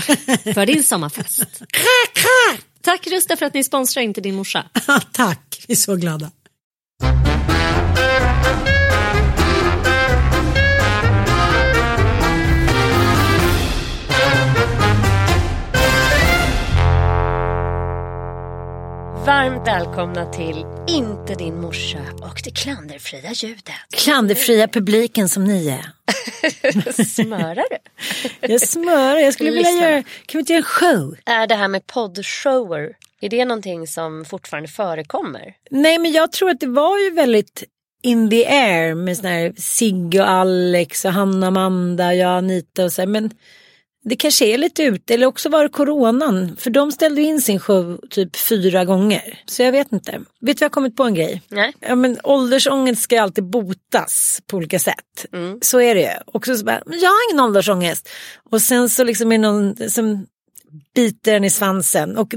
för din sommarfest. Tack Rusta för att ni sponsrar inte din morsa. Tack, vi är så glada. Varmt välkomna till Inte din morsa och det klanderfria ljudet. Klanderfria publiken som ni är. Smörar du? Jag smörar, jag skulle vilja Lyssna. göra, kan vi inte göra en show? Är det här med poddshower, är det någonting som fortfarande förekommer? Nej men jag tror att det var ju väldigt in the air med sån här Sigge och Alex och Hanna, Amanda, jag, Anita och så här. Men det kanske är lite ute eller också var det coronan. För de ställde in sin show typ fyra gånger. Så jag vet inte. Vet du vad jag har kommit på en grej? Nej. Ja, men åldersångest ska alltid botas på olika sätt. Så är det ju. Och så, så bara, men jag har ingen åldersångest. Och sen så liksom är det någon som biter en i svansen. Och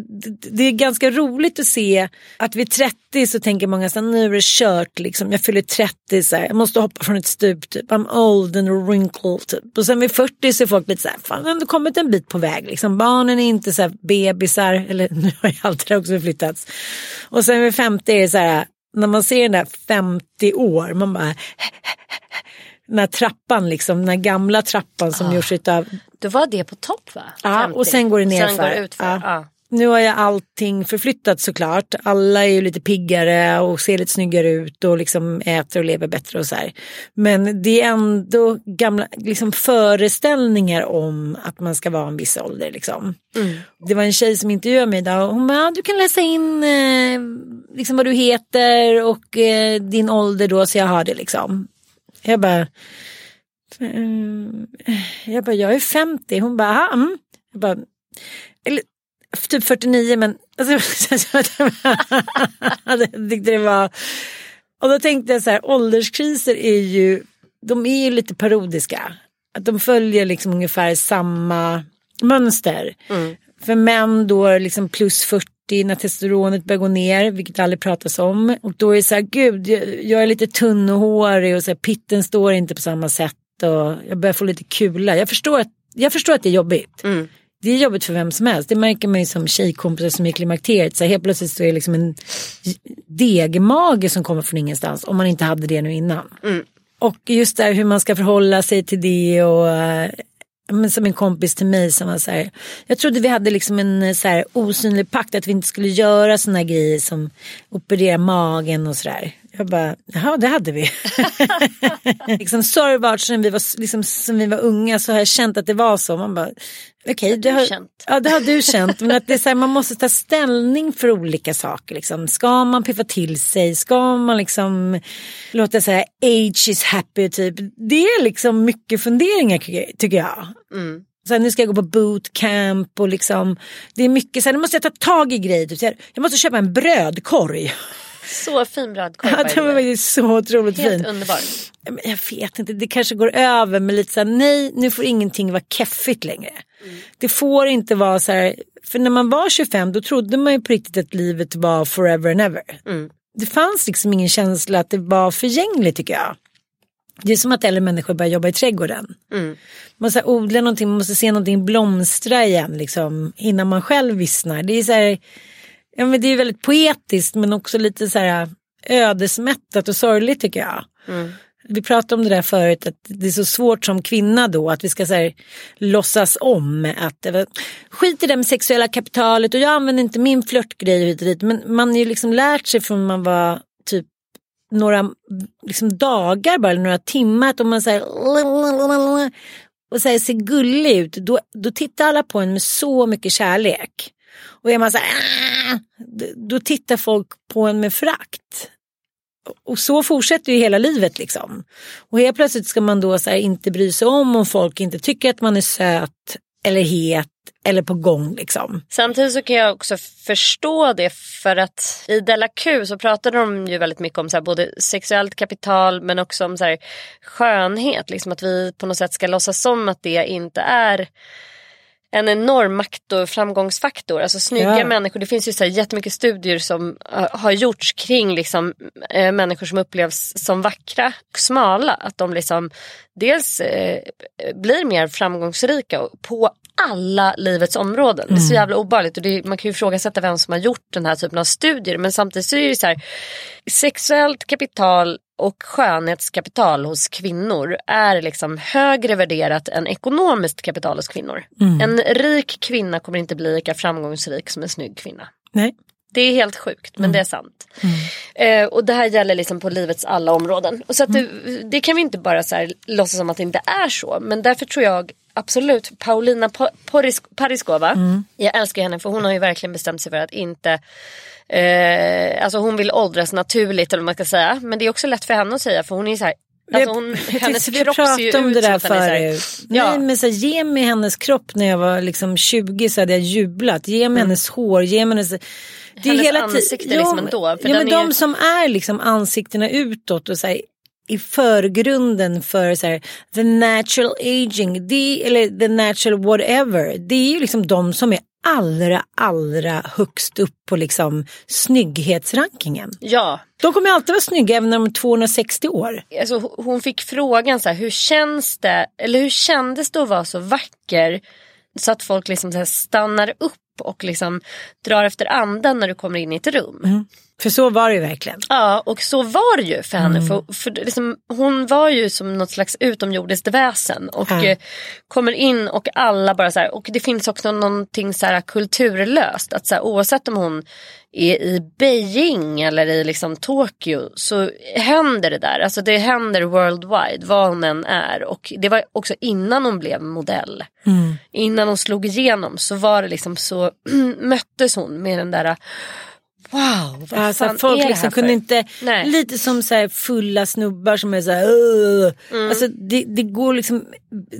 det, är ganska roligt att se att vid 30 så tänker många så här, nu är det kört liksom. Jag fyller 30 så här, jag måste hoppa från ett stup typ. I'm old and wrinkled typ. Och sen vid 40 så är folk lite så här, fan jag har ändå kommit en bit på väg liksom. Barnen är inte så här bebisar, eller nu har ju allt det där också flyttats. Och sen vid 50 är det så här, när man ser den där 50 år, man bara den här trappan liksom, den här gamla trappan som gjorts utav Då var det på topp va? Ja, 50. och sen går det nerför. Ja. Ja. Nu har jag allting förflyttat såklart. Alla är ju lite piggare och ser lite snyggare ut och liksom äter och lever bättre och så här. Men det är ändå gamla liksom föreställningar om att man ska vara en viss ålder. Liksom. Det var en tjej som intervjuade mig idag och hon bara, "Ja, du kan läsa in eh, liksom vad du heter och eh, din ålder då så jag har det liksom. Jag bara, eh, jag bara, jag är 50. Hon bara, "Aha, mm. Jag bara, eller typ 49 men alltså, jag tyckte det var och då tänkte jag så här ålderskriser är ju de är ju lite parodiska att de följer liksom ungefär samma mönster. Mm. För män då liksom plus 40 när testosteronet börjar gå ner, vilket aldrig pratas om. Och då är det så här, gud, jag, är lite tunn och hårig och så här, pitten står inte på samma sätt och jag börjar få lite kula. Jag förstår att, jag förstår att det är jobbigt. Det är jobbigt för vem som helst. Det märker man ju som tjejkompisar som är i klimakteriet. Så här, helt plötsligt så är det liksom en degmage som kommer från ingenstans. Om man inte hade det nu innan. Och just där hur man ska förhålla sig till det och eh, men som en kompis till mig som var så här. Jag trodde vi hade liksom en eh, så här osynlig pakt att vi inte skulle göra sådana grejer som operera magen och sådär. Jag bara, jaha det hade vi. liksom sorry vart sen vi var, liksom, sen vi var unga så har jag känt att det var så. Man bara, okej. det, har, ja, det har du känt. Men att det är så här, man måste ta ställning för olika saker. Liksom. Ska man piffa till sig? Ska man liksom låta här age is happy typ. Det är liksom mycket funderingar tycker jag. Så här, nu ska jag gå på bootcamp och liksom det är mycket så här, nu måste jag ta tag i grejer. Typ, jag måste köpa en brödkorg. Så fin brödkorv. Ja, den var faktiskt så otroligt Helt fin. underbar. Ja, men Jag vet inte, det kanske går över med lite så här, nej nu får ingenting vara keffigt längre. Det får inte vara så här, för när man var 25 då trodde man ju på riktigt att livet var forever and ever. Det fanns liksom ingen känsla att det var förgängligt tycker jag. Det är som att äldre människor börjar jobba i trädgården. Man måste odla någonting, man måste se någonting blomstra igen liksom, innan man själv vissnar. Det är så här, ja, men det är väldigt poetiskt men också lite så här ödesmättat och sorgligt tycker jag. Vi pratade om det där förut att det är så svårt som kvinna då att vi ska så här, låtsas om att skit i det med sexuella kapitalet och jag använder inte min flörtgrej hit och dit men man har ju liksom lärt sig från man var typ några liksom, dagar bara, eller några timmar att om man säger och så här, ser gullig ut då, då tittar alla på en med så mycket kärlek. Och är man så här, ah! då- tittar folk på en med förakt. Och så fortsätter ju hela livet liksom. Och helt plötsligt ska man då så här, inte bry sig om om folk inte tycker att man är söt eller het eller på gång liksom. Samtidigt så kan jag också förstå det för att i Della Q så pratade de ju väldigt mycket om så här, både sexuellt kapital men också om så här, skönhet. Liksom att vi på något sätt ska låtsas som att det inte är en enorm makt och framgångsfaktor. Alltså snygga Ja. människor. Det finns ju så här jättemycket studier som eh, har gjorts kring liksom, eh, människor som upplevs som vackra och smala. Att de liksom dels eh, blir mer framgångsrika på alla livets områden. Det är så jävla obehagligt och det, man kan ju ifrågasätta vem som har gjort den här typen av studier. Men samtidigt så är det så här sexuellt kapital och skönhetskapital hos kvinnor är liksom högre värderat än ekonomiskt kapital hos kvinnor. En rik kvinna kommer inte bli lika framgångsrik som en snygg kvinna. Nej. Det är helt sjukt men det är sant. Eh, och det här gäller liksom på livets alla områden. Och så att det, det kan vi inte bara så här, låtsas som att det inte är så. Men därför tror jag absolut Paulina Po- Poris- Pariskova. Jag älskar henne för hon har ju verkligen bestämt sig för att inte eh, Alltså hon vill åldras naturligt eller vad man ska säga. Men det är också lätt för henne att säga för hon är så här Alltså hon, Jag hennes vi kropp ser ju pratade om ut det där är förut. Ja. Nej men så här, ge mig hennes kropp när jag var liksom 20 så hade jag jublat. Ge mig hennes hår, ge mig hennes... Det är Mm. Hennes hela ti- ansikte liksom ändå, för ja, den men är de som är liksom ansiktena utåt och så här, i förgrunden för så här, the natural aging, det, eller the natural whatever. Det är ju liksom de som är allra, allra högst upp på liksom snygghetsrankingen. Ja, De kommer alltid vara snygga även när de är 260 år. alltså, hon- fick frågan så här, hur känns det, eller hur kändes det att vara så vacker så att folk liksom så stannar upp och liksom drar efter andan när du kommer in i ett rum. För så var det ju verkligen. Ja och så var det ju för henne. För, för det liksom, hon var ju som något slags utomjordiskt väsen. Och Ja. eh, kommer in och alla bara så här. Och det finns också någonting så här kulturlöst. Att så här, oavsett om hon är i Beijing eller i liksom Tokyo så händer det där. Alltså det händer worldwide vad hon än är. Och det var också innan hon blev modell. Innan hon slog igenom så var det liksom så möttes hon med den där wow, vad Alltså, fan folk är det liksom här kunde för? inte, Nej. lite som så här fulla snubbar som är så här. Mm. alltså det, det går liksom,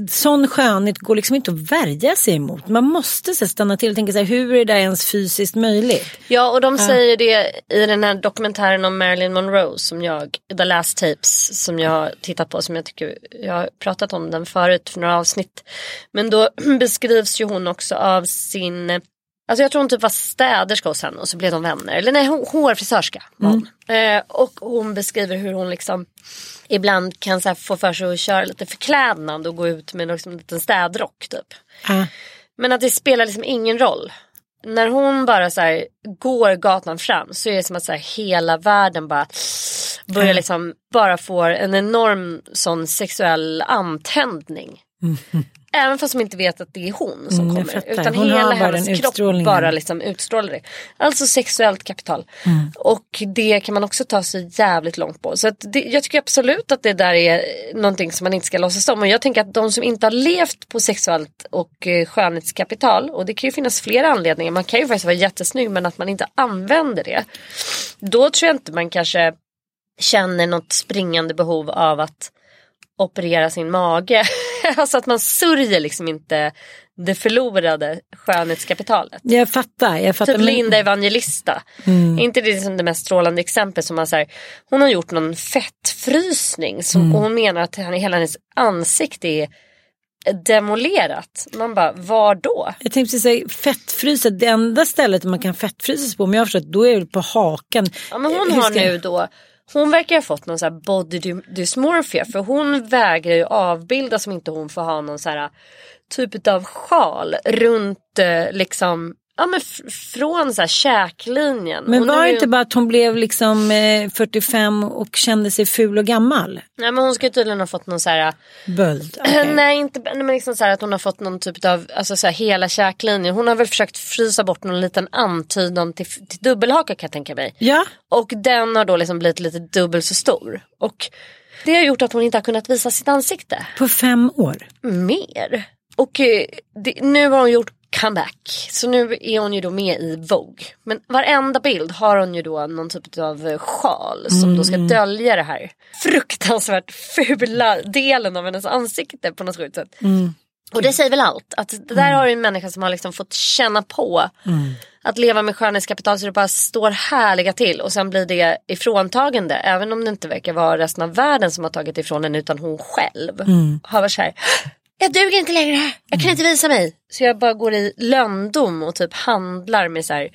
sån skönhet går liksom inte att värja sig emot. Man måste så här, stanna till och tänka så här, hur är det ens fysiskt möjligt? Ja och de säger det i den här dokumentären om Marilyn Monroe som jag, The Last Tapes som jag har tittat på som jag tycker, jag har pratat om den förut för några avsnitt. Men då beskrivs ju hon också av sin Alltså jag tror hon typ var städerska hos henne och så blev de vänner. Eller nej, hår- hårfrisörska var hon. Eh, och hon beskriver hur hon liksom ibland kan så få för sig att köra lite förklädnad och gå ut med liksom en liten städrock typ. Ah. Men att det spelar liksom ingen roll. När hon bara så här går gatan fram så är det som att så här hela världen bara börjar liksom bara få en enorm sån sexuell antändning. Även fast de inte vet att det är hon som Mm, kommer. Utan Hon hela hennes kropp bara liksom utstrålar det. Alltså sexuellt kapital. Mm. Och det kan man också ta sig jävligt långt på. Så det, jag tycker absolut att det där är någonting som man inte ska låtsas om. Och jag tänker att de som inte har levt på sexuellt och eh, skönhetskapital. Och det kan ju finnas flera anledningar. Man kan ju faktiskt vara jättesnygg men att man inte använder det. Då tror jag inte man kanske känner något springande behov av att operera sin mage. alltså att man sörjer liksom inte det förlorade skönhetskapitalet. Jag fattar, jag fattar. Typ men- Linda Evangelista. Inte det som det mest strålande exempel som man här, hon har gjort någon fettfrysning som, och hon menar att han- hela hennes ansikte är demolerat. Man bara, var då? Jag tänkte säga fettfrysa, det enda stället man kan fettfrysa sig på, men jag har förstått, då är det på hakan. Ja, men hon Hur har ska- nu då hon verkar ha fått någon så här body dysmorphia för hon vägrar ju avbilda som inte hon får ha någon så här typ av sjal runt eh, liksom ja men från så här käklinjen. Men var det ju- inte bara att hon blev liksom eh, 45 och kände sig ful och gammal? Nej men hon ska tydligen ha fått någon så här Böld. okej. Nej inte nej, men liksom så här att hon har fått någon typ av alltså så här, hela käklinjen. Hon har väl försökt frysa bort någon liten antydan till, till dubbelhaka kan jag tänka mig. Ja, Och den har då liksom blivit lite dubbelt så stor. Och det har gjort att hon inte har kunnat visa sitt ansikte på fem år. mer. Och eh, det, nu har hon gjort comeback. Så nu är hon ju då med i Vogue. Men varenda bild har hon ju då någon typ av eh, sjal som då ska dölja det här fruktansvärt fula delen av hennes ansikte på något sjukt sätt. Och det säger väl allt. Att det där har ju en människa som har liksom fått känna på att leva med skönhetskapital så det bara står härliga till och sen blir det ifråntagande. Även om det inte verkar vara resten av världen som har tagit ifrån henne utan hon själv. Har varit så här. Jag duger inte längre här. Jag kan inte visa mig. Så jag bara går i lönndom och typ handlar med så här.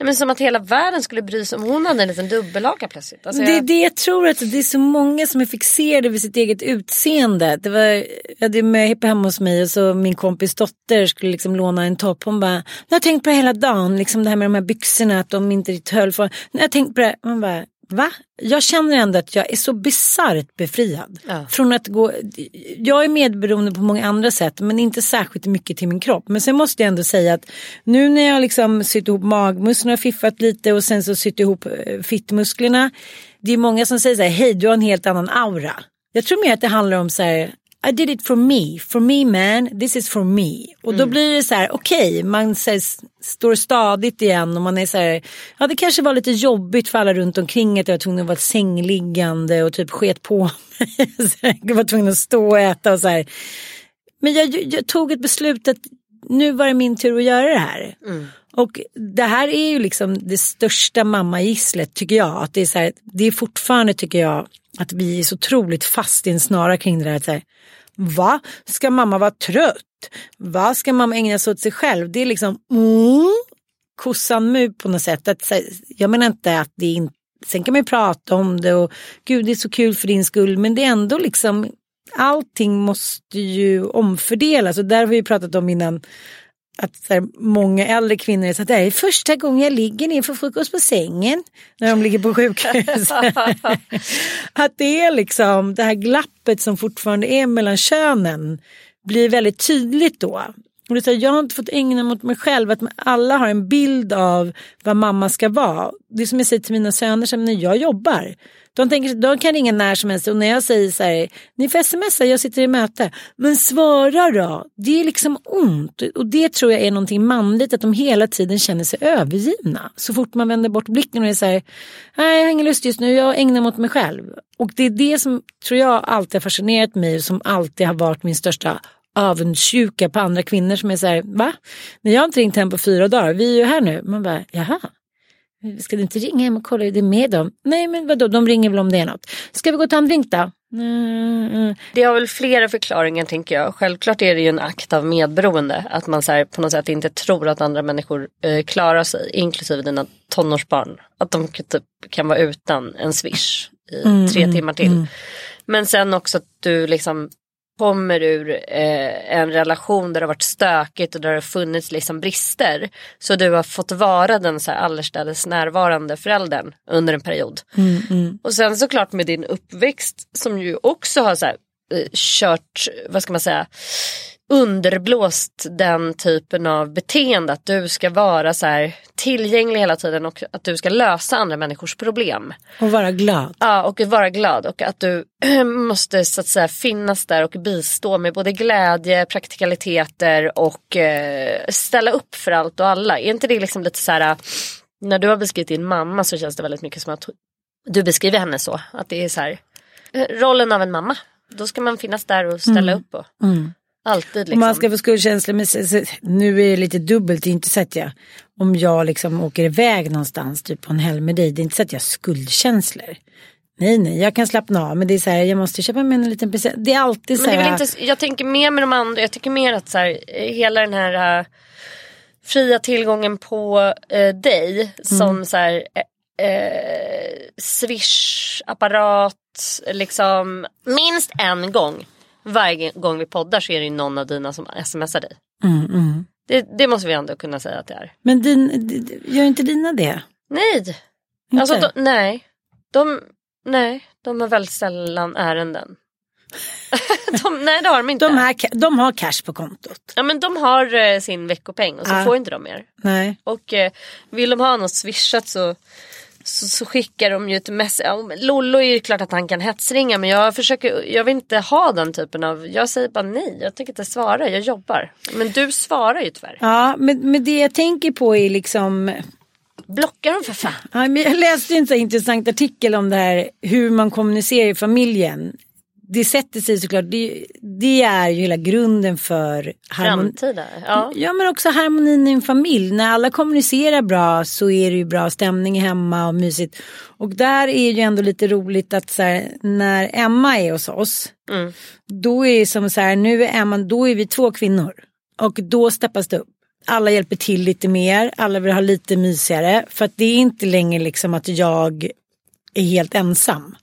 Nej, men som att hela världen skulle bry sig om hon hade en liten dubbelhaka plötsligt. Alltså Det är jag, det jag tror att det är så många som är fixerade vid sitt eget utseende. Det var, jag hade möhippa hemma hos mig och så min kompis dotter skulle liksom låna en topp. Hon bara, jag har tänkt på det hela dagen, liksom det här med de här byxorna, att de inte riktigt höll för. Jag har tänkt på det, man bara, va? Jag känner ändå att jag är så bisarrt befriad. Ja. Från att gå, jag är medberoende på många andra sätt men inte särskilt mycket till min kropp. Men sen måste jag ändå säga att nu när jag liksom sytt ihop magmusklerna och fiffat lite och sen så sytt ihop eh, fittmusklerna. Det är många som säger så här, hej du har en helt annan aura. Jag tror mer att det handlar om så här, I did it for me, for me man, this is for me. Och då blir det så här, okej, man så här, står stadigt igen och man är så här, ja det kanske var lite jobbigt för alla runt omkring att jag var tvungen att vara sängliggande och typ sket på mig. Jag var tvungen att stå och äta och så här. Men jag, jag tog ett beslut att nu var det min tur att göra det här. Och det här är ju liksom det största mammagisslet tycker jag. Att det, är så här, det är fortfarande tycker jag att vi är så otroligt fast i en snara kring det där. Att så här, Va? Ska mamma vara trött? Va? Ska mamma ägna sig åt sig själv? Det är liksom mm, kossan mu på något sätt. Att, här, jag menar inte att det är inte Sen kan man ju prata om det och gud det är så kul för din skull men det är ändå liksom allting måste ju omfördelas och där har vi ju pratat om innan att så här, många äldre kvinnor så att det är första gången jag ligger ner för frukost på sängen när de ligger på sjukhus. att det är liksom det här glappet som fortfarande är mellan könen blir väldigt tydligt då. Och det är så här, jag har inte fått ägna mot mig själv. Att alla har en bild av vad mamma ska vara. Det är som jag säger till mina söner som när jag jobbar. De, tänker, de kan ringa när som helst och när jag säger så här, ni får smsa, jag sitter i möte. Men svara då, det är liksom ont. Och det tror jag är någonting manligt, att de hela tiden känner sig övergivna. Så fort man vänder bort blicken och är så här, nej jag har ingen lust just nu, jag ägnar mig åt mig själv. Och det är det som tror jag alltid har fascinerat mig och som alltid har varit min största avundsjuka på andra kvinnor som är så här, va? Men jag har inte ringt hem på fyra dagar, vi är ju här nu. Man bara, jaha. Ska du inte ringa hem och kolla hur det är med dem? Nej men vadå, de ringer väl om det är något. Ska vi gå och ta en drink då? Mm. Det har väl flera förklaringar tänker jag. Självklart är det ju en akt av medberoende. Att man så här, på något sätt inte tror att andra människor eh, klarar sig. Inklusive dina tonårsbarn. Att de typ, kan vara utan en swish i mm, tre timmar till. Mm. Men sen också att du liksom kommer ur eh, en relation där det har varit stökigt och där det har funnits liksom brister. Så du har fått vara den så här allestädes närvarande föräldern under en period. Mm, mm. Och sen såklart med din uppväxt som ju också har så här, eh, kört, vad ska man säga, underblåst den typen av beteende att du ska vara så här tillgänglig hela tiden och att du ska lösa andra människors problem. Och vara glad. Ja och vara glad och att du måste så att säga finnas där och bistå med både glädje, praktikaliteter och eh, ställa upp för allt och alla. Är inte det liksom lite så här när du har beskrivit din mamma så känns det väldigt mycket som att du beskriver henne så. Att det är så här eh, rollen av en mamma. Då ska man finnas där och ställa mm. upp. Och, mm. Alltid liksom. Man ska få skuldkänslor, men nu är det lite dubbelt, det är inte så att jag, om jag liksom åker iväg någonstans, typ på en helg med dig, det är inte så att jag har skuldkänslor. Nej, nej, jag kan slappna av, men det är så här, jag måste köpa med en liten present. Det är alltid så här. Men det är inte, jag tänker mer med de andra, jag tycker mer att så här, hela den här uh, fria tillgången på uh, dig mm. som så här, uh, swish-apparat, liksom minst en gång varje gång vi poddar så är det någon av dina som smsar dig. Mm, mm. Det, det, måste vi ändå kunna säga att det är. Men din, gör inte dina det? Nej. Inte? Alltså, de, nej. De, nej, de har väldigt sällan ärenden. de, nej det har de inte. De, här, de har cash på kontot. Ja men de har eh, sin veckopeng och så ah. får inte de mer. Nej. Och eh, vill de ha något swishat så så, så skickar de ju ett mess. Ja, Lollo är ju klart att han kan hetsringa men jag försöker, jag vill inte ha den typen av, jag säger bara nej, jag tänker inte svara, jag jobbar. Men du svarar ju tyvärr. Ja, men, men det jag tänker på är liksom Blocka dem för fan. Ja, men jag läste en så intressant artikel om det här hur man kommunicerar i familjen det sätter sig såklart, det, det är ju hela grunden för harmoni. ja. ja men också harmonin i en familj. När alla kommunicerar bra så är det ju bra stämning hemma och mysigt. Och där är ju ändå lite roligt att så här, när Emma är hos oss. Mm. Då är det som så här, nu är Emma, då är vi två kvinnor. Och då steppas det upp. Alla hjälper till lite mer, alla vill ha lite mysigare. För att det är inte längre liksom att jag är helt ensam.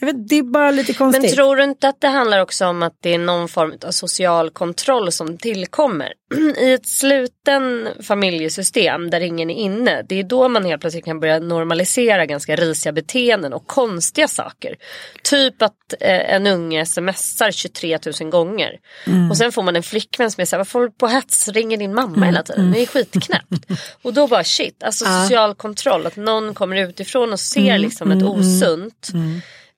Jag vet, det är bara lite konstigt. Men tror du inte att det handlar också om att det är någon form av social kontroll som tillkommer? I ett sluten familjesystem där ingen är inne. Det är då man helt plötsligt kan börja normalisera ganska risiga beteenden och konstiga saker. Typ att eh, en unge smsar 23 000 gånger. Mm. Och sen får man en flickvän som är såhär, varför håller du på hets? Ringer din mamma mm. hela tiden? Det är skitknäppt. och då bara shit, alltså social kontroll. Att någon kommer utifrån och ser mm. liksom ett mm. osunt.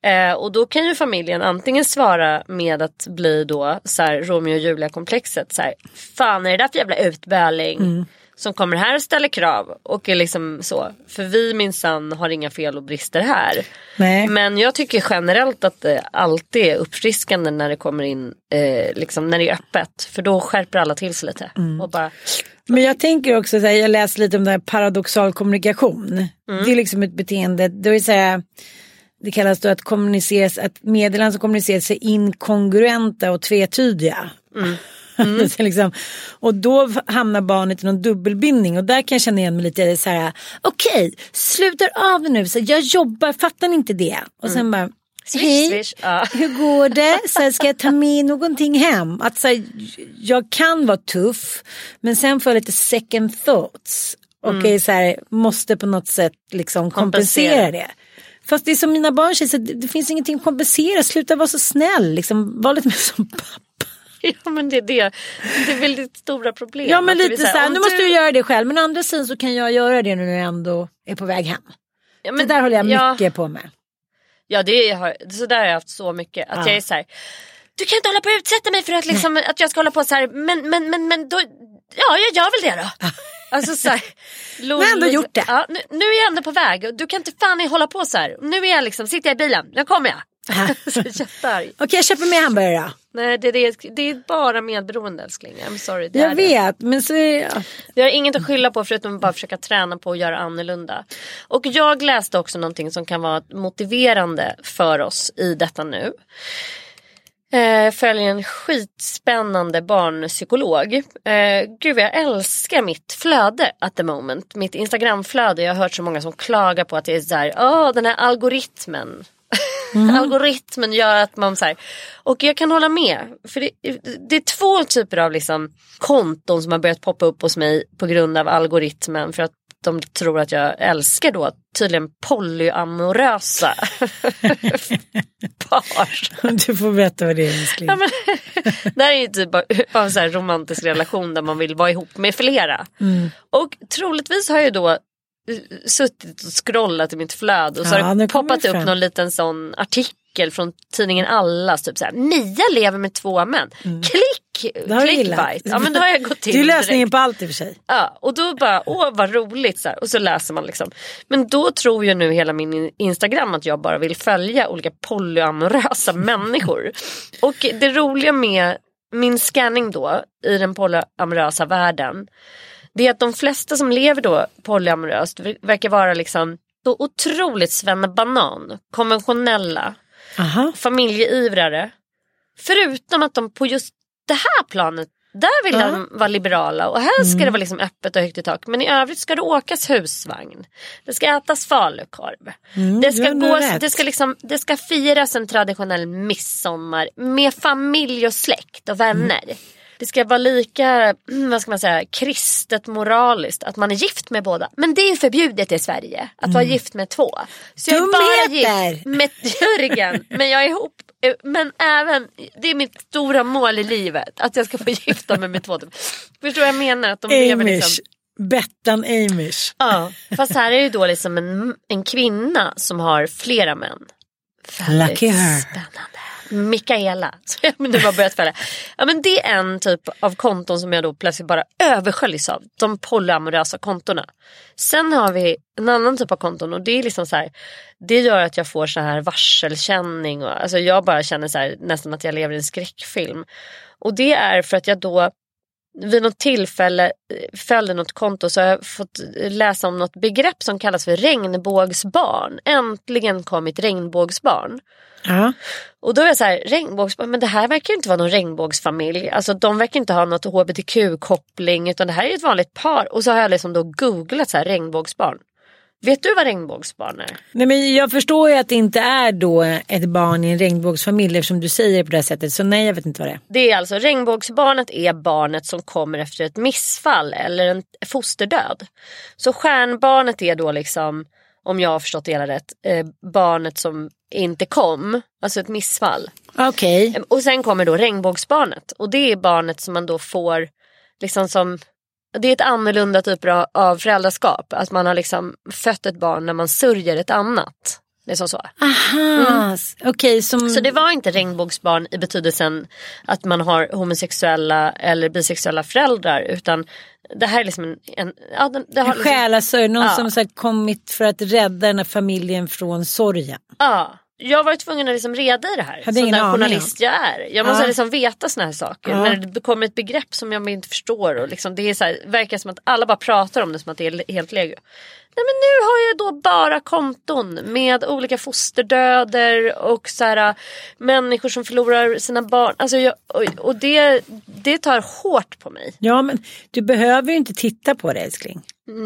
Eh, och då kan ju familjen antingen svara med att bli då så här, Romeo och Julia komplexet. Så här, Fan är det där för jävla utböling? Mm. Som kommer här och ställer krav. Och är liksom så. För vi minsann har inga fel och brister här. Nej. Men jag tycker generellt att det alltid är uppfriskande när det kommer in, eh, liksom när det är öppet. För då skärper alla till sig lite. Mm. Och bara, men jag tänker också, så här, jag läser lite om det här paradoxal kommunikation. Mm. Det är liksom ett beteende, det vill säga det kallas då att kommuniceras, att meddelanden som kommuniceras är inkongruenta och tvetydiga. Mm. Mm. liksom, och då hamnar barnet i någon dubbelbindning och där kan jag känna igen mig lite så här, okej, okay, slutar av nu, så jag jobbar, fattar ni inte det? Och sen mm. bara, Hej, ja. hur går det? Så här, ska jag ta med någonting hem? Att, så här, jag kan vara tuff men sen får jag lite second thoughts. Och mm. är så här, måste på något sätt liksom kompensera, kompensera det. Fast det är som mina barn säger, det, finns ingenting att kompensera, sluta vara så snäll, liksom, var lite mer som pappa. ja men det är det. Det är väldigt stora problem. Ja men lite så här, nu måste du göra det själv men å andra sidan så kan jag göra det nu när jag ändå är på väg hem. Ja, det där håller jag ja, mycket på med. Ja det har, så där har jag haft så mycket. Att Ja. jag är så här. Du kan inte hålla på och utsätta mig för att, liksom, att jag ska hålla på så här. Men, men, men, men då, ja jag gör väl det då. Alltså så här, lol, Men ändå gjort det. Ja, nu, nu är jag ändå på väg. Du kan inte fan hålla på så här. Nu är jag liksom, sitter jag i bilen. Nu kommer jag. Okej jag köper med hamburgare då. Nej det, det, det är bara medberoende älskling. I'm sorry. Det Jag det. vet men så är jag... Vi har inget att skylla på förutom att bara försöka träna på att göra annorlunda. Och jag läste också någonting som kan vara motiverande för oss i detta nu. Eh, följer en skitspännande barnpsykolog. Eh, gud jag älskar mitt flöde at the moment. Mitt Instagramflöde. Jag har hört så många som klagar på att det är så här, åh den här algoritmen. Algoritmen gör att man så här, och jag kan hålla med. För det, det är två typer av liksom konton som har börjat poppa upp hos mig på grund av algoritmen. För att de tror att jag älskar då tydligen polyamorösa par. Du får berätta vad det är älskling. Ja, men, det här är ju typ av av så romantisk relation där man vill vara ihop med flera. Och troligtvis har jag då eh, suttit och scrollat i mitt flöde och så Ja, har det poppat upp någon liten sån artikel från tidningen Allas. Typ så här, Mia lever med två män. Klick! Mm. Gillat. Clickbait. Ja men då har jag gått in Det är lösningen direkt. på allt i och för sig. Ja, och då bara, åh vad roligt. Så här. Och så läser man liksom. Men då tror ju nu hela min Instagram att jag bara vill följa olika polyamorösa människor. Och det roliga med min scanning då i den polyamorösa världen. Det är att de flesta som lever då polyamoröst ver- verkar vara liksom så otroligt svennebanan. Konventionella. Aha. Familjeivrare. Förutom att de på just det här planet där vill Ja. de vara liberala och här ska det vara liksom öppet och högt i tak. Men i övrigt ska det åkas husvagn. Det ska ätas falukorv. det, ska gå, rätt. det, ska liksom, det ska firas en traditionell midsommar med familj och släkt och vänner. Det ska vara lika, mm, vad ska man säga, kristet moraliskt att man är gift med båda. Men det är ju förbjudet i Sverige att vara gift med två. Så jag är bara gift med Jörgen. Men jag är ihop, men även, det är mitt stora mål i livet. Att jag ska få gifta mig med två. Förstår du vad jag menar? Att de lever Amish. liksom, Bettan Amish. ja, fast här är det ju då liksom en, en kvinna som har flera män. Väldigt Lucky her. Spännande. Mikaela. Så jag nu börjat följa. Ja men det är en typ av konton som jag då plötsligt bara översköljs av. De polyamorösa kontona. Sen har vi en annan typ av konton och det är liksom så här. Det gör att jag får så här varselkänning och alltså jag bara känner så här nästan att jag lever i en skräckfilm. Och det är för att jag då vid något tillfälle eh, följde något konto så har jag fått läsa om något begrepp som kallas för regnbågsbarn. Äntligen kom mitt regnbågsbarn. Ja. Och då är jag så här, regnbågsbarn, men det här verkar ju inte vara någon regnbågsfamilj. Alltså de verkar inte ha något hbtq-koppling utan det här är ett vanligt par. Och så har jag liksom då googlat så här regnbågsbarn. Vet du vad regnbågsbarn är? Nej, men jag förstår ju att det inte är då ett barn i en regnbågsfamilj eftersom du säger det på det här sättet. Så nej jag vet inte vad det är. Det är alltså regnbågsbarnet är barnet som kommer efter ett missfall eller en fosterdöd. Så stjärnbarnet är då liksom, om jag har förstått det hela rätt, eh, barnet som inte kom, alltså ett missfall. Okej. Eh, Och sen kommer då regnbågsbarnet och det är barnet som man då får liksom som det är ett annorlunda typ av- föräldraskap. Att man har liksom fött ett barn när man sörjer ett annat. Det är som så. Aha, okej som... Så det var inte regnbågsbarn i betydelsen att man har homosexuella eller bisexuella föräldrar utan det här är liksom en... en ja, det har en liksom, själasörj, någon Ja. som så kommit för att rädda den här familjen från sorgen. ja, jag var tvungen att liksom reda i det här. Hade som den journalist jag är. Jag måste Ja. liksom veta såna här saker. Ja. När det kommer ett begrepp som jag inte förstår och liksom, det är så här, verkar som att alla bara pratar om det som att det är helt legio. Nej men nu har jag då bara konton med olika fosterdöder och så här, människor som förlorar sina barn. Alltså jag, och, och det, det tar hårt på mig. Ja men du behöver ju inte titta på det älskling.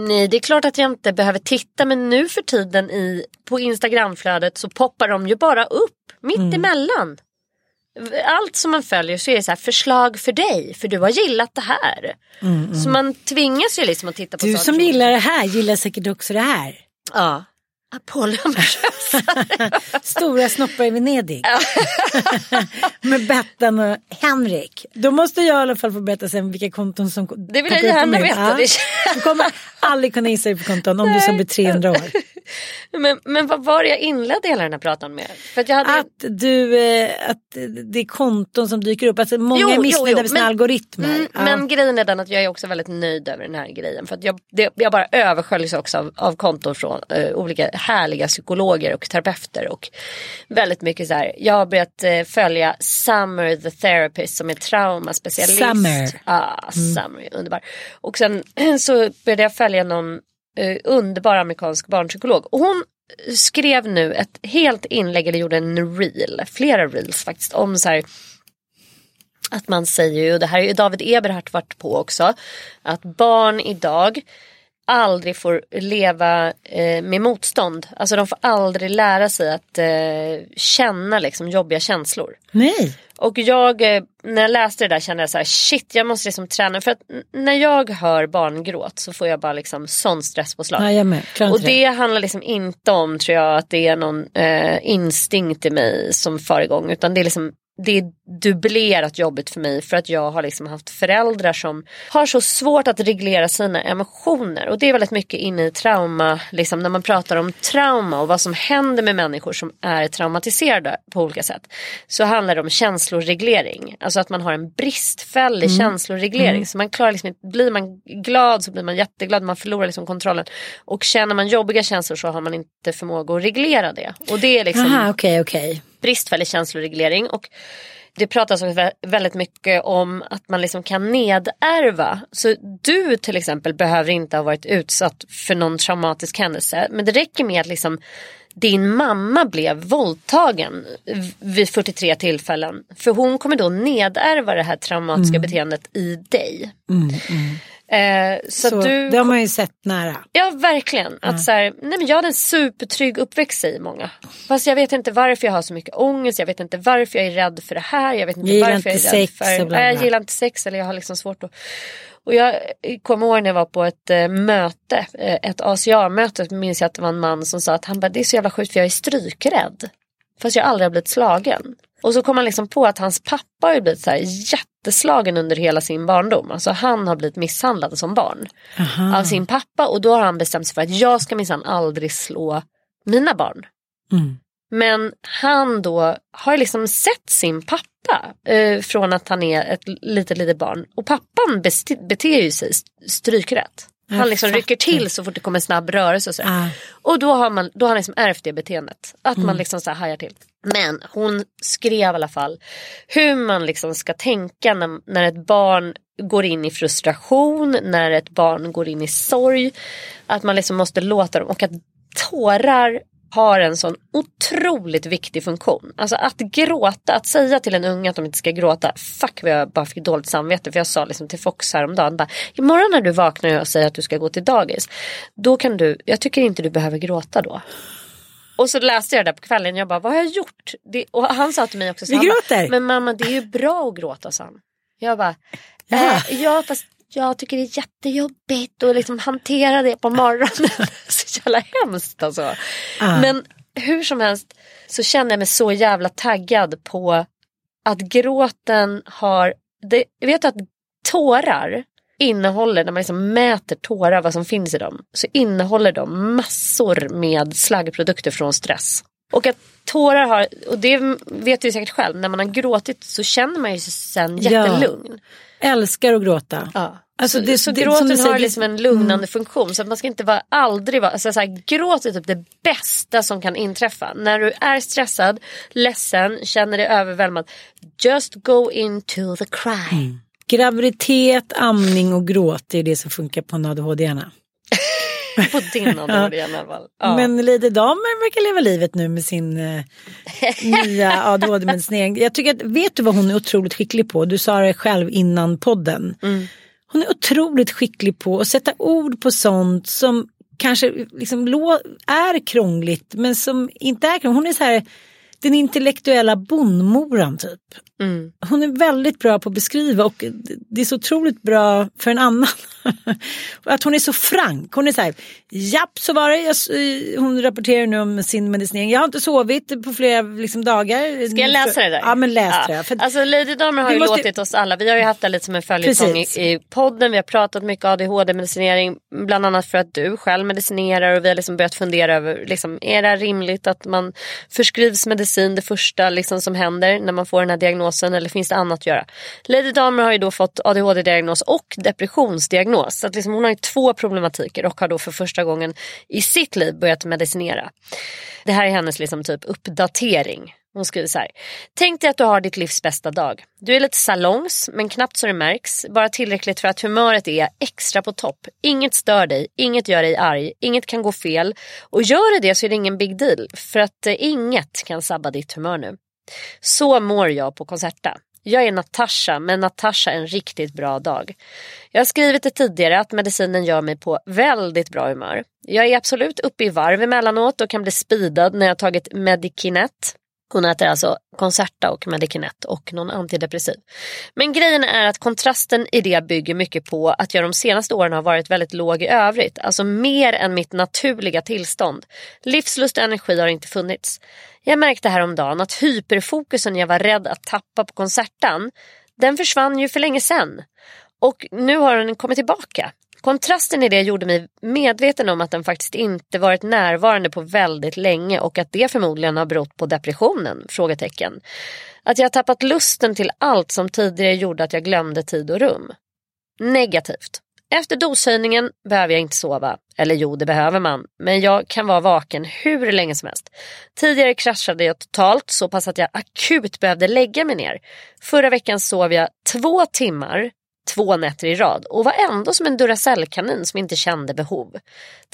Nej det är klart att jag inte behöver titta men nu för tiden i, på Instagramflödet så poppar de ju bara upp mitt Mm. emellan. Allt som man följer så är det så här förslag för dig för du har gillat det här. Så man tvingas ju liksom att titta på Mm, Du som gillar det här gillar säkert också det här. Ja. Polyamorösa. Stora snoppar i Venedig. Med Bettan och Henrik. Då måste jag i alla fall få berätta sen vilka konton som Det vill jag gärna veta. Det- Du kommer aldrig kunna gissa dig på konton om du ska bli 300 år. Men, men vad var det jag inledde hela den här pratan med? För att jag hade... Att du, eh, att det är konton som dyker upp. Alltså många Jo, är missnöjda med sina men- algoritmer. Mm, Ja. Men grejen är den att jag är också väldigt nöjd över den här grejen. För jag, det, jag bara översköljs också av, av konton från eh, olika härliga psykologer och terapeuter. Och väldigt mycket så här. Jag har börjat eh, följa Summer the therapist som är traumaspecialist. Summer. Ja, Summer, underbar. Och sen så började jag följa någon eh, underbar amerikansk barnpsykolog. Och hon skrev nu ett helt inlägg, eller gjorde en reel, flera reels faktiskt, om så här att man säger ju, och det här är ju David Eberhardt varit på också, att barn idag aldrig får leva eh, med motstånd. Alltså de får aldrig lära sig att eh, känna liksom jobbiga känslor. Nej. Och jag, eh, när jag läste det där kände jag så här, shit jag måste liksom träna. För att när jag hör barngråt så får jag bara liksom sån stresspåslag. Ja, jag med. Klarar Och det handlar liksom inte om tror jag att det är någon eh, instinkt i mig som far igång. Utan det är liksom det är dubblerat jobbigt för mig för att jag har liksom haft föräldrar som har så svårt att reglera sina emotioner. Och det är väldigt mycket inne i trauma, liksom när man pratar om trauma och vad som händer med människor som är traumatiserade på olika sätt. Så handlar det om känsloreglering. Alltså att man har en bristfällig känsloreglering. Så man klarar liksom blir man glad så blir man jätteglad, man förlorar liksom kontrollen. Och känner man jobbiga känslor så har man inte förmåga att reglera det. Och det är liksom Aha, okej, okej. Bristfällig känsloreglering. Och det pratas också vä- väldigt mycket om att man liksom kan nedärva. Så du till exempel behöver inte ha varit utsatt för någon traumatisk händelse. Men det räcker med att liksom din mamma blev våldtagen vid 43 tillfällen. För hon kommer då nedärva det här traumatiska beteendet i dig. Eh, så Så, du Det har man ju sett nära. Ja verkligen. Att så här, nej men jag hade en supertrygg uppväxt säger många. Fast jag vet inte varför jag har så mycket ångest. Jag vet inte varför jag är rädd för det här. Jag vet inte Jag varför jag är rädd för... Nej, jag gillar inte sex eller jag har liksom svårt att... Och jag kommer ihåg när jag var på ett eh, möte, eh, ett ACA-möte, minns jag att det var en man som sa att han bara, det är så jävla sjukt för jag är strykrädd. Fast jag aldrig har blivit slagen. Och så kom han liksom på att hans pappa har blivit så här jätteslagen under hela sin barndom. Alltså han har blivit misshandlad som barn av sin pappa och då har han bestämt sig för att jag ska minsann aldrig slå mina barn. Mm. Men han då har liksom sett sin pappa eh, från att han är ett litet litet barn och pappan beter ju sig st- strykrätt. Han liksom rycker till så fort det kommer en snabb rörelse och så. Ah. Och då har, man, då har han liksom ärvt det beteendet. Att man liksom så här hajar till. Men hon skrev i alla fall hur man liksom ska tänka när, när ett barn går in i frustration, när ett barn går in i sorg. Att man liksom måste låta dem och att tårar har en sån otroligt viktig funktion. Alltså att gråta, att säga till en unge att de inte ska gråta. Fuck vad jag bara fick dåligt samvete för jag sa liksom till Fox häromdagen. Bara, Imorgon när du vaknar och jag säger att du ska gå till dagis. Då kan du, jag tycker inte du behöver gråta då. Och så läste jag det där på kvällen. Jag bara, vad har jag gjort? Det, och han sa till mig också. så Vi han gråter. Bara, Men mamma det är ju bra att gråta sa han. Jag bara, Jaha. eh, ja fast jag tycker det är jättejobbigt att liksom hantera det på morgonen. så jävla hemskt alltså. Ah. Men hur som helst så känner jag mig så jävla taggad på att gråten har, det, jag vet att tårar innehåller, när man liksom mäter tårar, vad som finns i dem, så innehåller de massor med slaggprodukter från stress. Och att tårar har, och det vet du säkert själv, när man har gråtit så känner man ju sig sen Ja. jättelugn. Älskar att gråta. Ja. Alltså, så det- så det- gråten säger, har liksom en lugnande funktion. Så att man ska inte vara, aldrig vara, alltså så här, gråt är typ det bästa som kan inträffa. När du är stressad, ledsen, känner dig överväldigad. Just go into the cry. Mm. Graviditet, amning och gråt det är det som funkar på en ADHD-hjärna. På din ADHD i alla fall. Ja. Men Lady Damer verkar leva livet nu med sin eh, nya ADHD-medicinering. Jag tycker att, vet du vad hon är otroligt skicklig på? Du sa det själv innan podden. Mm. Hon är otroligt skicklig på att sätta ord på sånt som kanske liksom är krångligt men som inte är krångligt. Hon är så här den intellektuella bondmoran typ. Hon är väldigt bra på att beskriva och det är så otroligt bra för en annan. att hon är så frank. Hon är så här, japp så var det. Jag, eh, hon rapporterar nu om sin medicinering. Jag har inte sovit på flera liksom, dagar. Ska jag läsa det där? Ja men läs det. För, Alltså Lady Damer har Vi ju måste- låtit oss alla, vi har ju haft det lite som en följetong i, i podden. Vi har pratat mycket ADHD-medicinering. Bland annat för att du själv medicinerar och vi har liksom börjat fundera över, liksom, är det rimligt att man förskrivs medicin det första liksom, som händer när man får den här diagnosen eller finns det annat att göra? Lady Damer har ju då fått ADHD-diagnos och depressionsdiagnos. Så att liksom, hon har ju två problematiker och har då för första gången i sitt liv börjat medicinera. Det här är hennes liksom typ uppdatering. Hon skriver så här. Tänk dig att du har ditt livs bästa dag. Du är lite salongs men knappt så det märks. Bara tillräckligt för att humöret är extra på topp. Inget stör dig, inget gör dig arg, inget kan gå fel. Och gör det det så är det ingen big deal. För att eh, inget kan sabba ditt humör nu. Så mår jag på Concerta. Jag är Natasha, men Natasha en riktigt bra dag. Jag har skrivit det tidigare att medicinen gör mig på väldigt bra humör. Jag är absolut uppe i varv emellanåt och kan bli speedad när jag tagit Medikinet. Hon äter alltså Concerta och Medikinet och någon antidepressiv. Men grejen är att kontrasten i det bygger mycket på att jag de senaste åren har varit väldigt låg i övrigt. Alltså mer än mitt naturliga tillstånd. Livslust och energi har inte funnits. Jag märkte häromdagen att hyperfokusen jag var rädd att tappa på konserten, den försvann ju för länge sedan. Och nu har den kommit tillbaka. Kontrasten i det gjorde mig medveten om att den faktiskt inte varit närvarande på väldigt länge och att det förmodligen har berott på depressionen? Frågetecken. Att jag har tappat lusten till allt som tidigare gjorde att jag glömde tid och rum. Negativt. Efter doshöjningen behöver jag inte sova. Eller jo, det behöver man. Men jag kan vara vaken hur länge som helst. Tidigare kraschade jag totalt så pass att jag akut behövde lägga mig ner. Förra veckan sov jag två timmar två nätter i rad och var ändå som en Duracell-kanin som inte kände behov.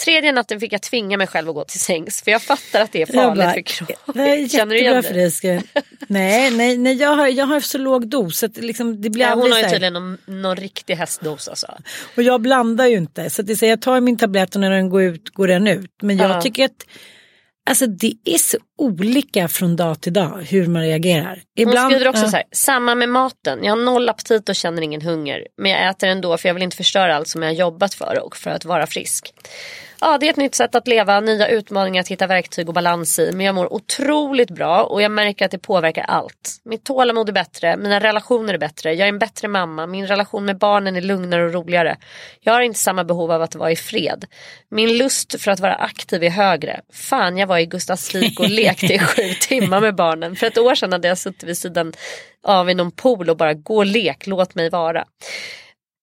Tredje natten fick jag tvinga mig själv att gå till sängs för jag fattar att det är farligt bara, för kroppen. Känner du igen det? nej, nej, nej jag, har, jag har så låg dos. Att liksom, det blir Ja, hon har ju tydligen någon, någon riktig hästdos alltså. Och jag blandar ju inte. Så att det säger, jag tar min tablett och när den går ut går den ut. Men jag Ja. tycker att alltså, det är så olika från dag till dag hur man reagerar. Hon skriver också ja. så här, samma med maten. Jag har noll aptit och känner ingen hunger. Men jag äter ändå för jag vill inte förstöra allt som jag har jobbat för och för att vara frisk. Ja, det är ett nytt sätt att leva, nya utmaningar att hitta verktyg och balans i. Men jag mår otroligt bra och jag märker att det påverkar allt. Mitt tålamod är bättre, mina relationer är bättre, jag är en bättre mamma, min relation med barnen är lugnare och roligare. Jag har inte samma behov av att vara i fred. Min lust för att vara aktiv är högre. Fan, jag var i Gustavsvik och lekte i sju timmar med barnen. För ett år sedan hade jag suttit vid sidan av i någon pool och bara gå och lek, låt mig vara.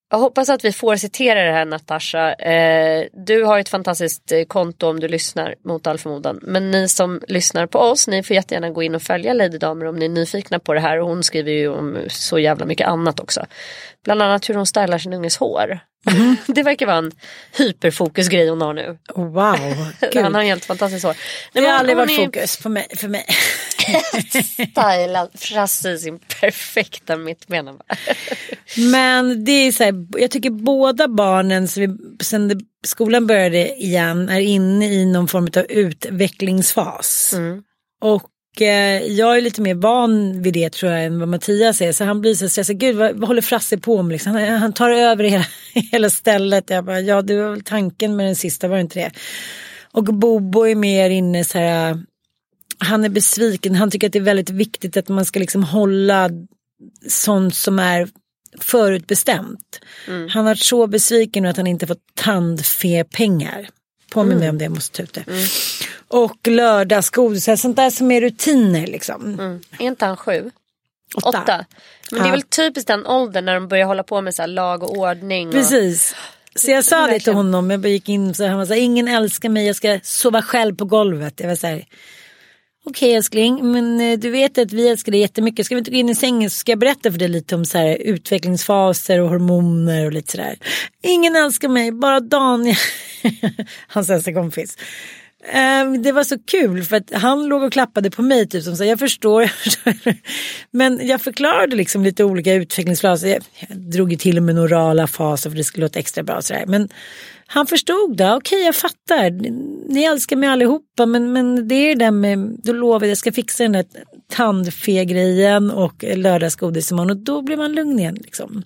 Jag hoppas att vi får citera det här Natasha. Eh, du har ett fantastiskt eh, konto om du lyssnar mot all förmodan. Men ni som lyssnar på oss, ni får jättegärna gå in och följa Lady Damer om ni är nyfikna på det här. Och hon skriver ju om så jävla mycket annat också. Bland annat hur hon stylar sin unges hår. det verkar vara en hyperfokusgrej hon har nu. Wow, Han har helt fantastiskt hår. Nej, Det har aldrig varit är fokus på mig. För mig. Stylad precis sin perfekta mittbena. Men det är så här, jag tycker båda barnen sen det, skolan började igen är inne i någon form av utvecklingsfas. Mm. Och jag är lite mer van vid det tror jag än vad Mattias är. Så han blir så stressad, gud vad, vad håller Frasse på med? Liksom? Han, han tar över hela, hela stället. Jag bara, ja det var väl tanken med den sista, var det inte det? Och Bobo är mer inne så här, han är besviken, han tycker att det är väldigt viktigt att man ska liksom hålla sånt som är förutbestämt. Han har varit så besviken nu att han inte fått tandfepengar. Påminn mig om det, jag måste ta ut det. Och lördagsgodis, så här, sånt där som är rutiner liksom. Är inte han sju? Åtta. Åtta. Men det är Ja. väl typiskt den åldern när de börjar hålla på med så här lag och ordning. Och... Precis. Så jag sa det till honom, jag gick in så han var så här, ingen älskar mig, jag ska sova själv på golvet. Jag var så här, okej älskling, men eh, du vet att vi älskar dig jättemycket. Ska vi inte gå in i sängen så ska jag berätta för dig lite om så här, utvecklingsfaser och hormoner och lite sådär. Ingen älskar mig, bara Daniel, hans äldsta kompis. Ehm, det var så kul för att han låg och klappade på mig typ som så jag förstår, jag förstår. Men jag förklarade liksom lite olika utvecklingsfaser. Jag, drog ju till och med några orala faser för det skulle låta extra bra. och Sådär. Men han förstod det, okej jag fattar. Ni, älskar mig allihopa men, men det är det där med, då lovar jag, jag ska fixa den där tandfe-grejen och lördagsgodis imorgon och då blir man lugn igen. Liksom.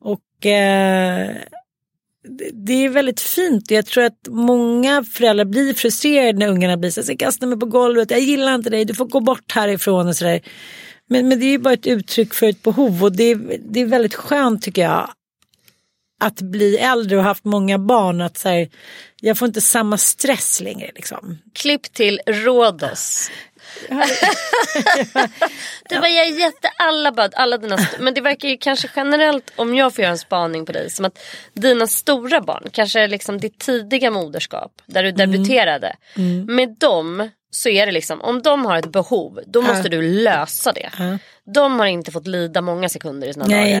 Och eh, det- är väldigt fint. Jag tror att många föräldrar blir frustrerade när ungarna blir så här, "Jag kastar mig på golvet, jag gillar inte dig, du får gå bort härifrån och sådär. Men, men det är ju bara ett uttryck för ett behov och det är, det är väldigt skönt tycker jag att bli äldre och haft många barn. Att så här, jag får inte samma stress längre. Liksom. Klipp till Rhodos. du bara, jag är jätte, alla bara, alla dina, men det verkar ju kanske generellt, om jag får göra en spaning på dig, som att dina stora barn, kanske liksom ditt tidiga moderskap, där du debuterade, med dem så är det liksom, om de har ett behov, då måste du lösa det. De har inte fått lida många sekunder i sina Nej. dagar.